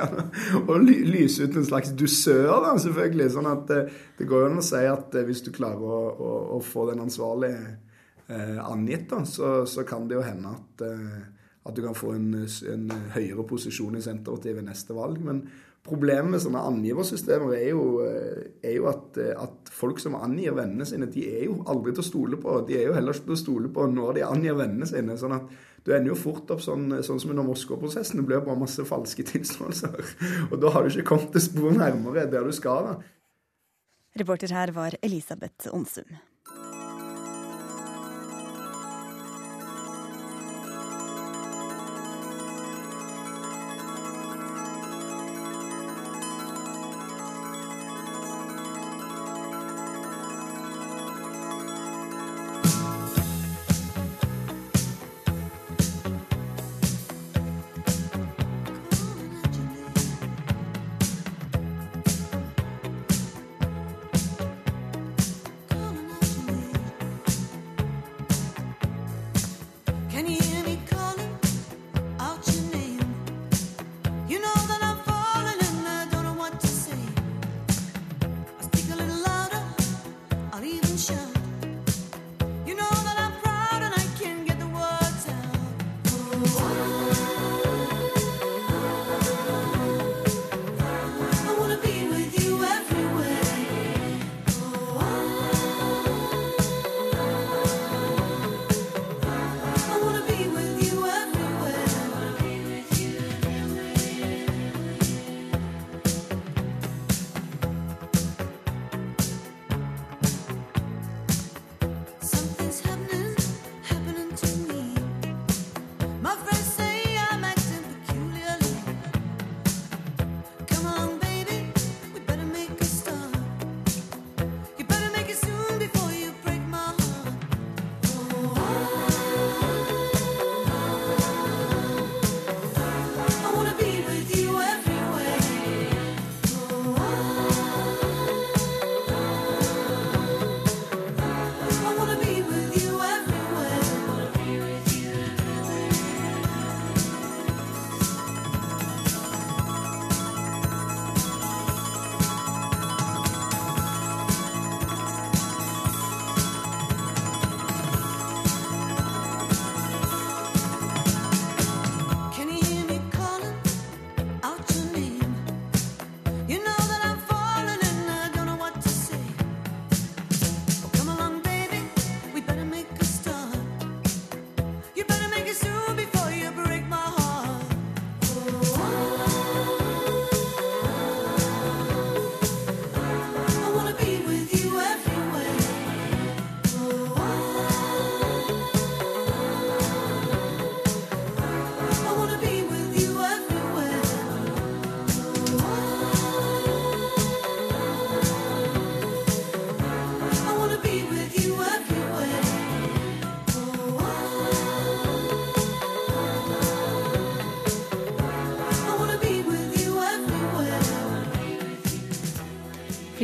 Å lyse ut en slags dusør, da, selvfølgelig. Sånn at det, det går an å si at hvis du klarer å, å, å få den ansvarlige eh, angitt, da, så, så, kan det jo hende at, eh, at du kan få en, en, høyere posisjon i Senterpartiet ved neste valg. Men problemet med sånne angiversystemer er jo, er jo at, at, folk som angir vennene sine, de er jo aldri til å stole på. De er jo heller ikke til å stole på når de angir vennene sine. sånn at du ender jo fort opp sånn, sånn som under Moskva-prosessen. Det blir bare masse falske tilståelser. Og da har du ikke kommet til spor nærmere der du skal. da. Reporter her var Elisabeth Onsum.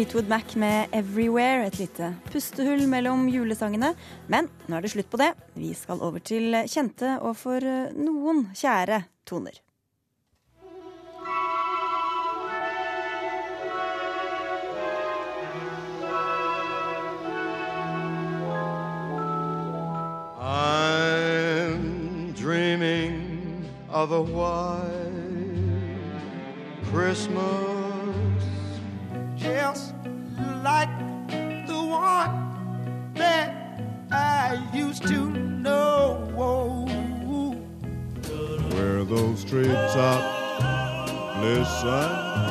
Fleetwood Mac med 'Everywhere', et lite pustehull mellom julesangene. Men nå er det slutt på det. Vi skal over til kjente og for noen kjære toner. I'm dreaming of a white Christmas like the one that I used to know. Where those treetops listen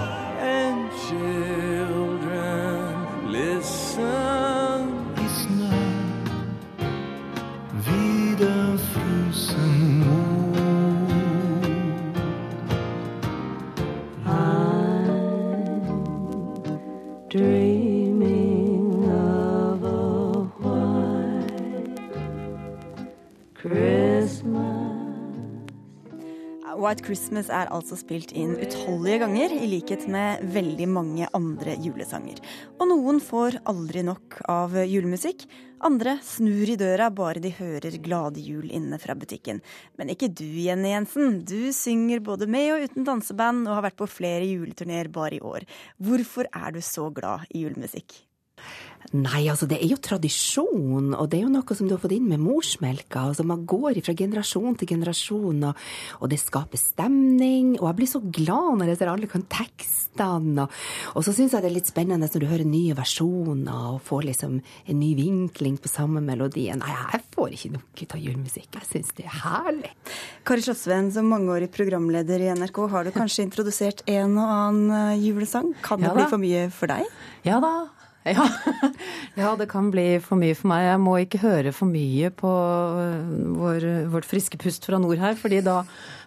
Christmas er altså spilt inn utallige ganger, i likhet med veldig mange andre julesanger. Og noen får aldri nok av julemusikk. Andre snur i døra bare de hører Glade jul inne fra butikken. Men ikke du, Jenny Jensen. Du synger både med og uten danseband, og har vært på flere juleturneer bare i år. Hvorfor er du så glad i julemusikk? Nei, altså det er jo tradisjon, og det er jo noe som du har fått inn med morsmelka. altså Man går fra generasjon til generasjon, og, og det skaper stemning. Og jeg blir så glad når jeg ser alle kan tekstene. Og, og så syns jeg det er litt spennende når du hører nye versjoner og får liksom en ny vinkling på samme melodien. Nei, jeg får ikke nok ut av julemusikk. Jeg syns det er herlig. Kari Slottsveen, som mangeårig programleder i NRK, har du kanskje introdusert en og annen eh, julesang? Kan det Ja bli for mye for deg? Ja da. Ja. ja, det kan bli for mye for meg. Jeg må ikke høre for mye på øh, vår, vårt friske pust fra nord her, fordi da,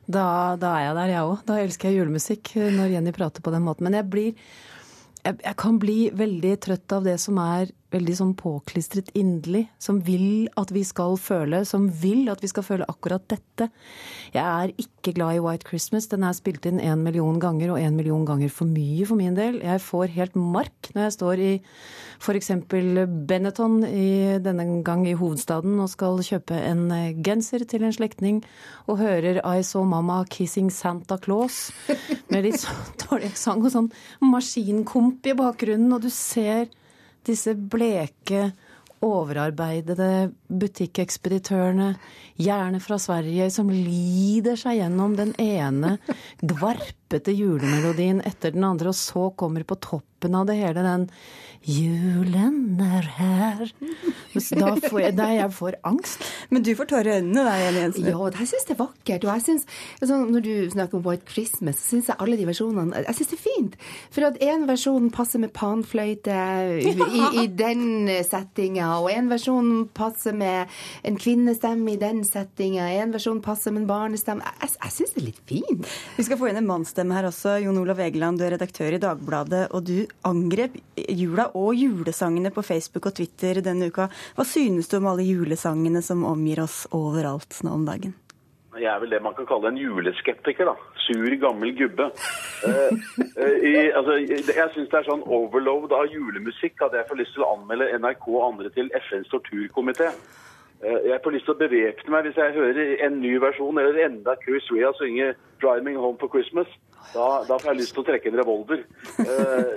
da, da er jeg der, jeg òg. Da elsker jeg julemusikk øh, når Jenny prater på den måten. Men jeg blir jeg, jeg kan bli veldig trøtt av det som er veldig sånn påklistret inderlig. Som vil at vi skal føle, som vil at vi skal føle akkurat dette. Jeg er ikke glad i White Christmas. Den er spilt inn en million ganger, og en million ganger for mye for min del. Jeg får helt mark når jeg står i f.eks. Benetton i, denne gang i hovedstaden og skal kjøpe en eh, genser til en slektning, og hører I Saw Mama Kissing Santa Claus med litt sånn dårlig sang og sånn maskinkomp i bakgrunnen, og du ser disse bleke, overarbeidede butikkekspeditørene, gjerne fra Sverige, som lider seg gjennom den ene gvarpete julemelodien etter den andre, og så kommer på toppen av det hele den Julen er her. Da får jeg, da jeg får angst. Men du får tårer i øynene da, Jenny Jensen. Ja, jeg syns det er vakkert. Og jeg synes, altså, når du snakker om White Christmas, så syns jeg alle de versjonene Jeg syns det er fint. For at en versjon passer med panfløyte i, i den settinga, og en versjon passer med en kvinnestemme i den settinga, en versjon passer med en barnestemme. Jeg, jeg syns det er litt fint. Vi skal få inn en mannsstemme her også. Jon Olav Egeland, du er redaktør i Dagbladet, og du angrep jula og julesangene på Facebook og Twitter denne uka. Hva synes du om alle julesangene som omgir oss overalt nå om dagen? Jeg er vel det man kan kalle en juleskeptiker, da. Sur, gammel gubbe. Eh, eh, i, altså, jeg syns det er sånn overload av julemusikk at jeg får lyst til å anmelde NRK og andre til FNs torturkomité. Eh, jeg får lyst til å bevæpne meg hvis jeg hører en ny versjon eller enda Chris Rea synge 'Driving Home for Christmas'. Da, da får jeg lyst til å trekke en revolver. Eh,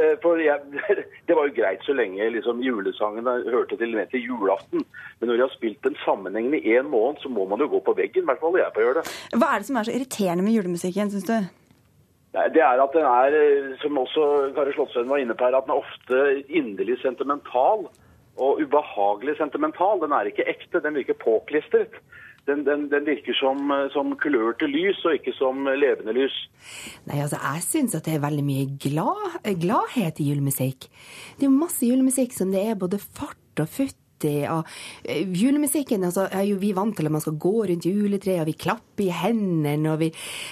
eh, for jeg, Det var jo greit så lenge liksom, julesangene hørte til med til julaften. Men når de har spilt den sammenhengende i en måned, så må man jo gå på veggen. I hvert fall jeg på å gjøre det. Hva er det som er så irriterende med julemusikken, syns du? Det er at den er, eh, som også Kari Slottsveen var inne på her, at den er ofte inderlig sentimental. Og ubehagelig sentimental. Den er ikke ekte, den virker påklistret. Den, den, den virker som, som kulørte lys, og ikke som levende lys. Nei, altså, jeg syns at det er veldig mye glad, gladhet i julemusikk. Det er jo masse julemusikk som det er både fart og futt. Og eh, julemusikken altså, er jo vi vant til at man skal gå rundt juletreet, og vi klapper i hendene. Og vi...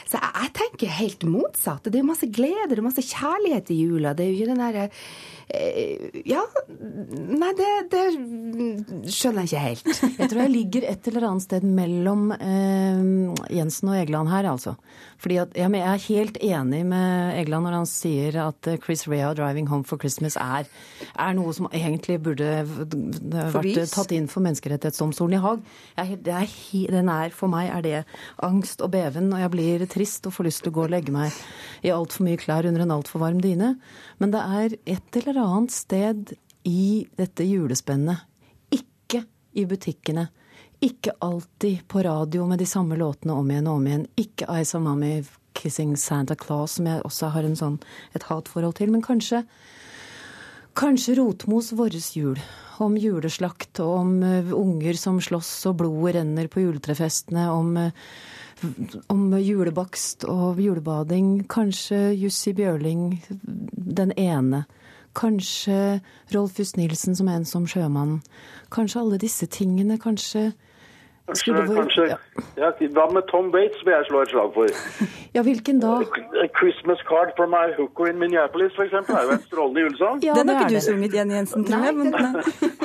Så jeg, jeg tenker helt motsatt. Det er masse glede, det er masse kjærlighet i jula. Det er jo ikke den derre Ja, nei, det, det skjønner jeg ikke helt. Jeg tror jeg ligger et eller annet sted mellom eh, Jensen og Egeland her, altså. Fordi at, ja, men jeg er helt enig med Egeland når han sier at eh, Chris Rea 'Driving Home for Christmas' er, er noe som egentlig burde vært tatt inn for Menneskerettighetsdomstolen i Haag. Jeg det er, den er, for meg er det angst og beven, og jeg blir trist og får lyst til å gå og legge meg i altfor mye klær under en altfor varm dyne. Men det er et eller annet sted i dette julespennet, ikke i butikkene, ikke alltid på radio med de samme låtene om igjen og om igjen, ikke I Saw Mommy Kissing Santa Claus, som jeg også har sånn, et hatforhold til, men kanskje Kanskje Rotmos Vårres jul, om juleslakt og om eh, unger som slåss og blodet renner på juletrefestene, om, eh, om julebakst og julebading. Kanskje Jussi Bjørling, den ene. Kanskje Rolf Just Nilsen som en som sjømann. Kanskje alle disse tingene. Kanskje Kanskje, skulle kanskje ja, Hva med Tom Bates vil jeg slå et slag for? Ja, hvilken da? A Christmas Card for My Hooker in Minneapolis, for eksempel, er jo en strålende julesang. Den har ikke du sunget igjen, Jensen, tror jeg.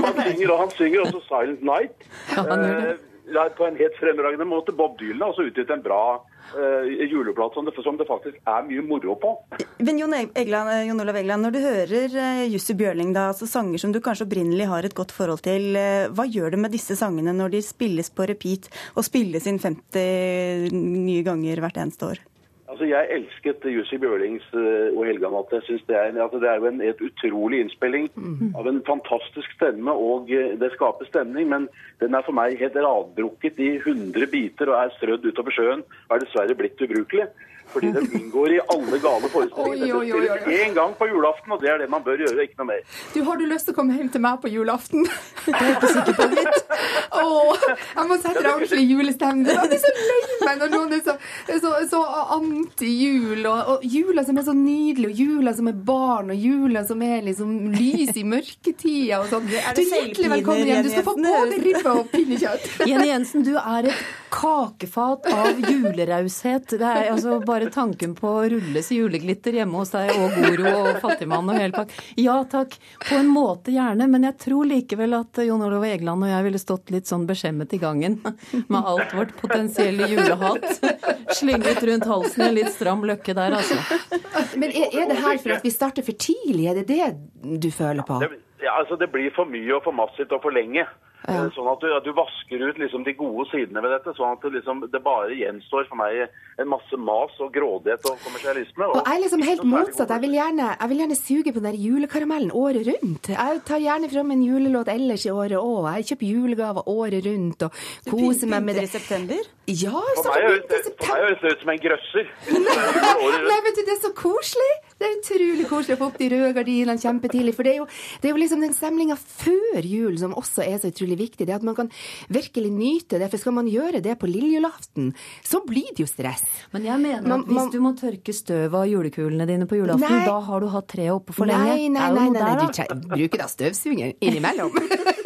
Han synger, og han synger også Silent Night. Ja, han gjør det. På en helt fremragende måte. Bob Dylan har også utgitt en bra uh, juleplate som som det faktisk er mye moro på. men Jon, Egeland, eh, Jon Olav Egeland, når du hører uh, Jussi Bjørling, da, altså sanger som du kanskje opprinnelig har et godt forhold til, uh, hva gjør det med disse sangene når de spilles på repeat og spilles inn 50 nye ganger hvert eneste år? Altså, Jeg elsket Jussi Bjørlings uh, og Helga-natt. Jeg synes det, er, altså, det er jo en et utrolig innspilling av en fantastisk stemme, og uh, det skaper stemning. Men den er for meg helt radbrukket i 100 biter og er strødd utover sjøen. Og er dessverre blitt ubrukelig. Fordi den inngår i alle gale forestillinger. Oi, oi, oi, én gang på julaften, og det er det man bør gjøre, ikke noe mer. Du, Har du lyst til å komme hjem til meg på julaften? Det er jeg ikke sikker på, litt. Åh, jeg må sette deg ordentlig i julestemning. Det er så lei meg når noen er så, så, så anti-jul. Og, og jula som er så nydelig, og jula som er barn, og jula som er liksom lys i mørketida og sånn. Du er hjertelig velkommen hjem. Du skal få både ribbe og pinnekjøtt. Jenny Jensen, du er et kakefat av juleraushet. Det er altså bare tanken på å rulles i juleglitter hjemme hos deg, og Goro og fattigmann og hele pakka. Ja takk, på en måte gjerne, men jeg tror likevel at Jon Olav Egeland og jeg ville stått litt sånn beskjemmet i gangen med alt vårt potensielle julehat slynget rundt halsen i en litt stram løkke der, altså. Men er, er det her for at vi starter for tidlig? Er det det du føler på? Det, ja, altså, det blir for mye og for massivt og for lenge. Ja. Sånn at du, at du vasker ut liksom de gode sidene ved dette, sånn at det, liksom, det bare gjenstår for meg en masse mas og grådighet og kommersialisme. Og jeg er liksom helt motsatt. Jeg vil, gjerne, jeg vil gjerne suge på den der julekaramellen året rundt. Jeg tar gjerne fram en julelåt ellers i året òg. Jeg kjøper julegaver året rundt og koser meg med det. i september? Ja, så det for meg høres det ut som en grøsser. Nei, vet du, det er så koselig! Det er utrolig koselig å få opp de røde gardinene kjempetidlig. For det er jo, det er jo liksom den stemninga før jul som også er så utrolig viktig. Det at man kan virkelig nyte det. For skal man gjøre det på lille julaften, så blir det jo stress. Men jeg mener Man- at hvis man- du må tørke støv av julekulene dine på julaften, Nei. da har du hatt treet oppe for lenge. Nei, nei, nei. nei, nei, nei, du bruker da støvsugeren innimellom.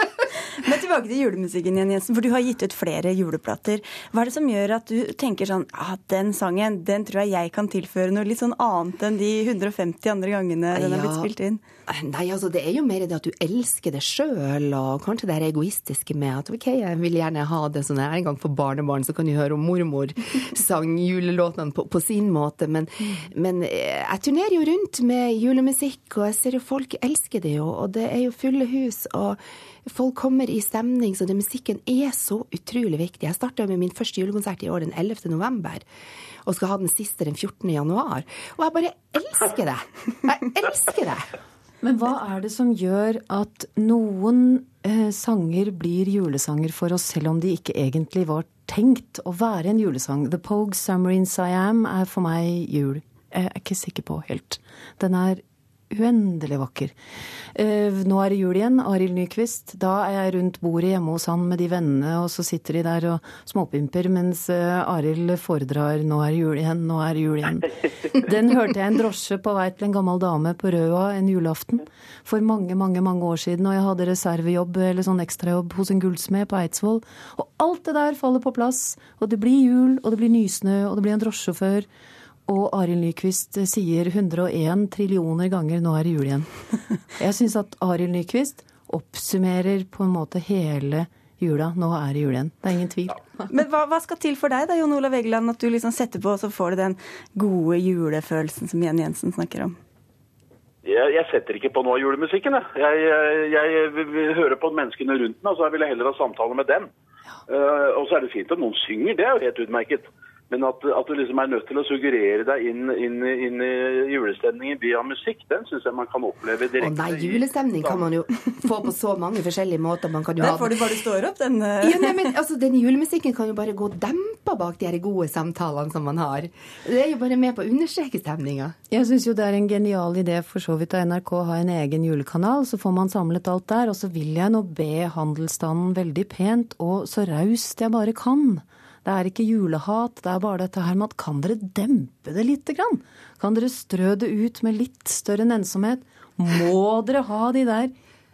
Men tilbake til julemusikken igjen, Jensen, for du har gitt ut flere juleplater. Hva er det som gjør at du tenker sånn ah, den sangen, den tror jeg jeg kan tilføre noe litt sånn annet enn de 150 andre gangene den har blitt spilt inn? Nei, altså det er jo mer det at du elsker det sjøl, og kanskje det er egoistiske med at ok, jeg vil gjerne ha det sånn her en gang for barnebarn, så kan du høre om mormor sang julelåtene på, på sin måte. Men, men eh, jeg turnerer jo rundt med julemusikk, og jeg ser jo folk elsker det jo, og det er jo fulle hus. og Folk kommer i stemning, så den musikken er så utrolig viktig. Jeg starta med min første julekonsert i år den 11. november, og skal ha den siste den 14. januar. Og jeg bare elsker det! Jeg elsker det! Men hva er det som gjør at noen eh, sanger blir julesanger for oss, selv om de ikke egentlig var tenkt å være en julesang? The Pogue Summer in Siam er for meg jul. Jeg er ikke sikker på helt. Den er uendelig vakker. Eh, nå er det jul igjen. Arild Nyquist. Da er jeg rundt bordet hjemme hos han med de vennene, og så sitter de der og småpimper mens eh, Arild foredrar 'Nå er det jul igjen, nå er det jul igjen'. Den hørte jeg en drosje på vei til en gammel dame på Røa en julaften for mange, mange mange år siden, og jeg hadde reservejobb eller sånn ekstrajobb hos en gullsmed på Eidsvoll. Og alt det der faller på plass, og det blir jul, og det blir nysnø, og det blir en drosjesjåfør. Og Arild Nyquist sier 101 trillioner ganger 'nå er det jul igjen'. Jeg syns at Arild Nyquist oppsummerer på en måte hele jula. Nå er det jul igjen. Det er ingen tvil. Men hva, hva skal til for deg da, Jon Olav Egeland, at du liksom setter på og så får du den gode julefølelsen som Jenny Jensen snakker om? Jeg, jeg setter ikke på noe av julemusikken. Jeg, jeg, jeg, jeg vil høre på menneskene rundt meg, og så vil jeg heller ha samtale med dem. Eh, og så er det fint at noen synger, det er jo helt utmerket. Men at, at du liksom er nødt til å suggerere deg inn, inn, inn i julestemningen via musikk, den syns jeg man kan oppleve direkte. Å nei, julestemning kan man jo få på så mange forskjellige måter. Man kan jo Der ha får du bare står opp, den eh. ja, nei, men altså, Den julemusikken kan jo bare gå dempa bak de her gode samtalene som man har. Det er jo bare med på å understreke stemninga. Jeg syns jo det er en genial idé for så vidt av NRK å ha en egen julekanal. Så får man samlet alt der. Og så vil jeg nå be handelsstanden veldig pent og så raust jeg bare kan. Det er ikke julehat, det er bare dette her med at kan dere dempe det lite grann? Kan dere strø det ut med litt større nennsomhet? Må dere ha de der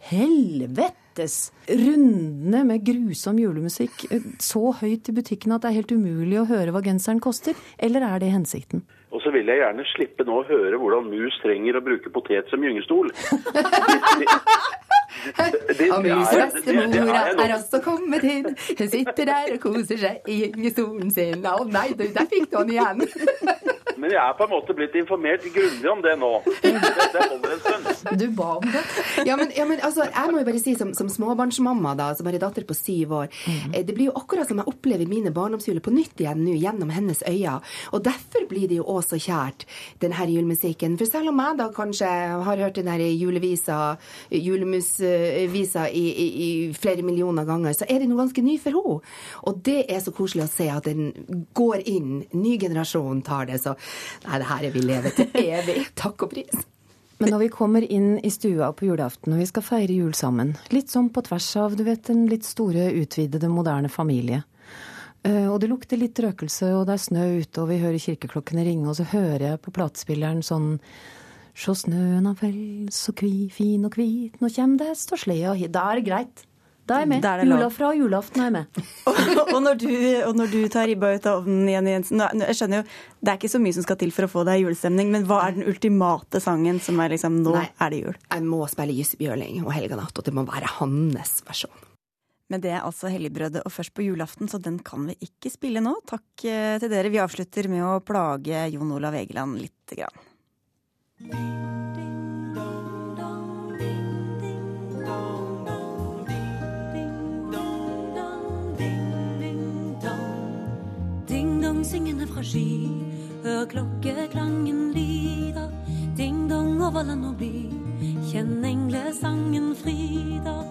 helvetes rundene med grusom julemusikk eh, så høyt i butikken at det er helt umulig å høre hva genseren koster? Eller er det hensikten? Så vil jeg gjerne slippe nå å høre hvordan mus trenger å bruke potet som gyngestol. Det- Og det mus er- også kommet inn. Hun sitter der og koser seg i gyngestolen sin. Å nei, der fikk du han igjen. Men jeg er på en måte blitt informert grundig om det nå. Det, holder en stund. Du ba om det. Ja, men, ja, men altså, jeg må jo bare si som, som småbarnsmamma, da, som har en datter på syv år mm. Det blir jo akkurat som jeg opplever mine barndomsjuler på nytt igjen nå, gjennom hennes øyne. Og derfor blir det jo også så kjært, den her julemusikken. For selv om jeg da kanskje har hørt den her julevisa, julemusvisa i, i, i flere millioner ganger, så er det noe ganske ny for henne. Og det er så koselig å se at den går inn. Ny generasjon tar det. Så nei, det her er vi lever til evig. Takk og pris. Men når vi kommer inn i stua på julaften og vi skal feire jul sammen, litt sånn på tvers av du vet, den litt store, utvidede, moderne familie. Eh, Og det lukter litt røkelse, og det er snø ute, og vi hører kirkeklokkene ringe, og så hører jeg på platespilleren sånn Sjå snøen han fell så kvi, fin og hvit, nå kjem det hest og slede hit. Da er det greit. Da er jeg med. Er det lov. Jula fra julaften er jeg med. og, når du, og når du tar ribba ut av ovnen, Jenny Jensen Jeg skjønner jo, Det er ikke så mye som skal til for å få deg julestemning, men hva er den ultimate sangen som er liksom Nå Nei. er det jul? Jeg må spille Jussi Bjørling og Helga Natt, og det må være hans versjon. Men det er altså Helligbrødet og først på julaften, så den kan vi ikke spille nå. Takk eh, til dere. Vi avslutter med å plage Jon Olav Egeland lite grann. Syngende fra sky, hør klokkeklangen lyder. Ding-dong over land og by, kjenn englesangen frida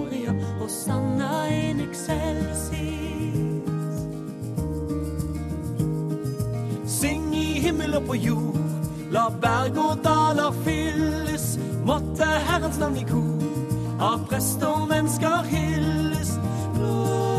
Gloria, Hosanna in excelsis. Syng i himmel og på jord, la berg og daler fylles. Måtte Herrens navn i kor av prester mennesker hylles. Gloria,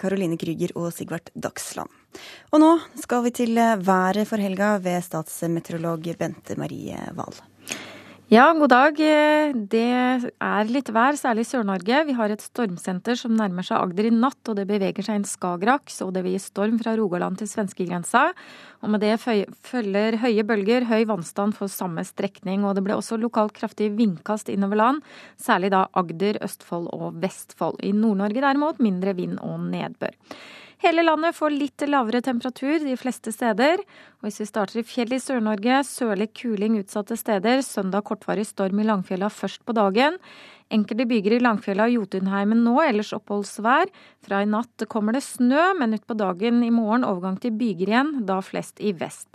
Caroline Krüger og Sigvart Dagsland. Og nå skal vi til været for helga ved statsmeteorolog Bente Marie Wahl. Ja, god dag. Det er litt vær, særlig i Sør-Norge. Vi har et stormsenter som nærmer seg Agder i natt, og det beveger seg inn Skagerrak, så det vil gi storm fra Rogaland til svenskegrensa. Og med det følger høye bølger, høy vannstand for samme strekning. Og det ble også lokalt kraftig vindkast innover land, særlig da Agder, Østfold og Vestfold. I Nord-Norge derimot mindre vind og nedbør. Hele landet får litt lavere temperatur de fleste steder. Og hvis vi starter i fjellet i Sør-Norge, sørlig kuling utsatte steder. Søndag kortvarig storm i Langfjella først på dagen. Enkelte byger i Langfjella og Jotunheimen nå, ellers oppholdsvær. Fra i natt kommer det snø, men utpå dagen i morgen overgang til byger igjen, da flest i vest.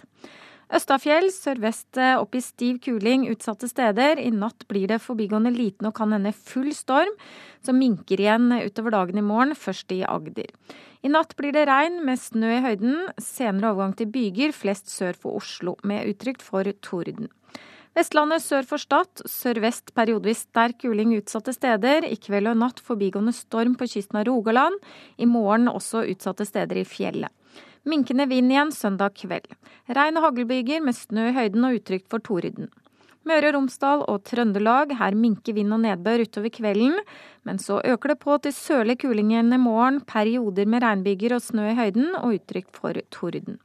Østafjell sørvest eh, opp i stiv kuling utsatte steder. I natt blir det forbigående liten og kan hende full storm, som minker igjen utover dagen i morgen, først i Agder. I natt blir det regn med snø i høyden, senere overgang til byger, flest sør for Oslo, med utrygt for torden. Vestlandet sør for Stad, sørvest periodevis sterk kuling utsatte steder. I kveld og natt forbigående storm på kysten av Rogaland. I morgen også utsatte steder i fjellet. Minkende vind igjen søndag kveld. Regn og haglbyger med snø i høyden og utrygt for torden. Møre og Romsdal og Trøndelag, her minker vind og nedbør utover kvelden. Men så øker det på til sørlig kuling igjen i morgen, perioder med regnbyger og snø i høyden, og uttrykk for torden.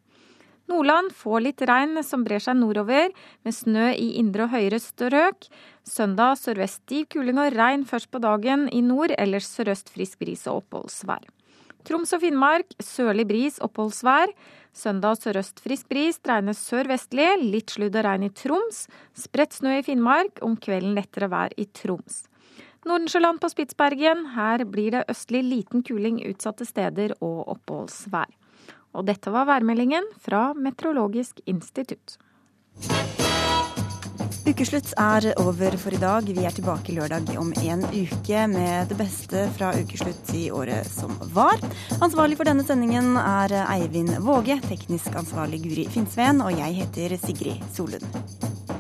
Nordland får litt regn som brer seg nordover, med snø i indre og høyere strøk. Søndag sørvest stiv kuling og regn først på dagen i nord, ellers sørøst frisk bris og oppholdsvær. Troms og Finnmark sørlig bris, oppholdsvær. Søndag sørøst frisk bris, dreiende sørvestlig, litt sludd og regn i Troms. Spredt snø i Finnmark, om kvelden lettere vær i Troms. Nordensjøland på Spitsbergen, her blir det østlig liten kuling utsatte steder og oppholdsvær. Og dette var værmeldingen fra Meteorologisk institutt. Ukeslutt er over for i dag. Vi er tilbake lørdag om en uke med det beste fra ukeslutt i året som var. Ansvarlig for denne sendingen er Eivind Våge, teknisk ansvarlig Guri Finnsveen, og jeg heter Sigrid Solund.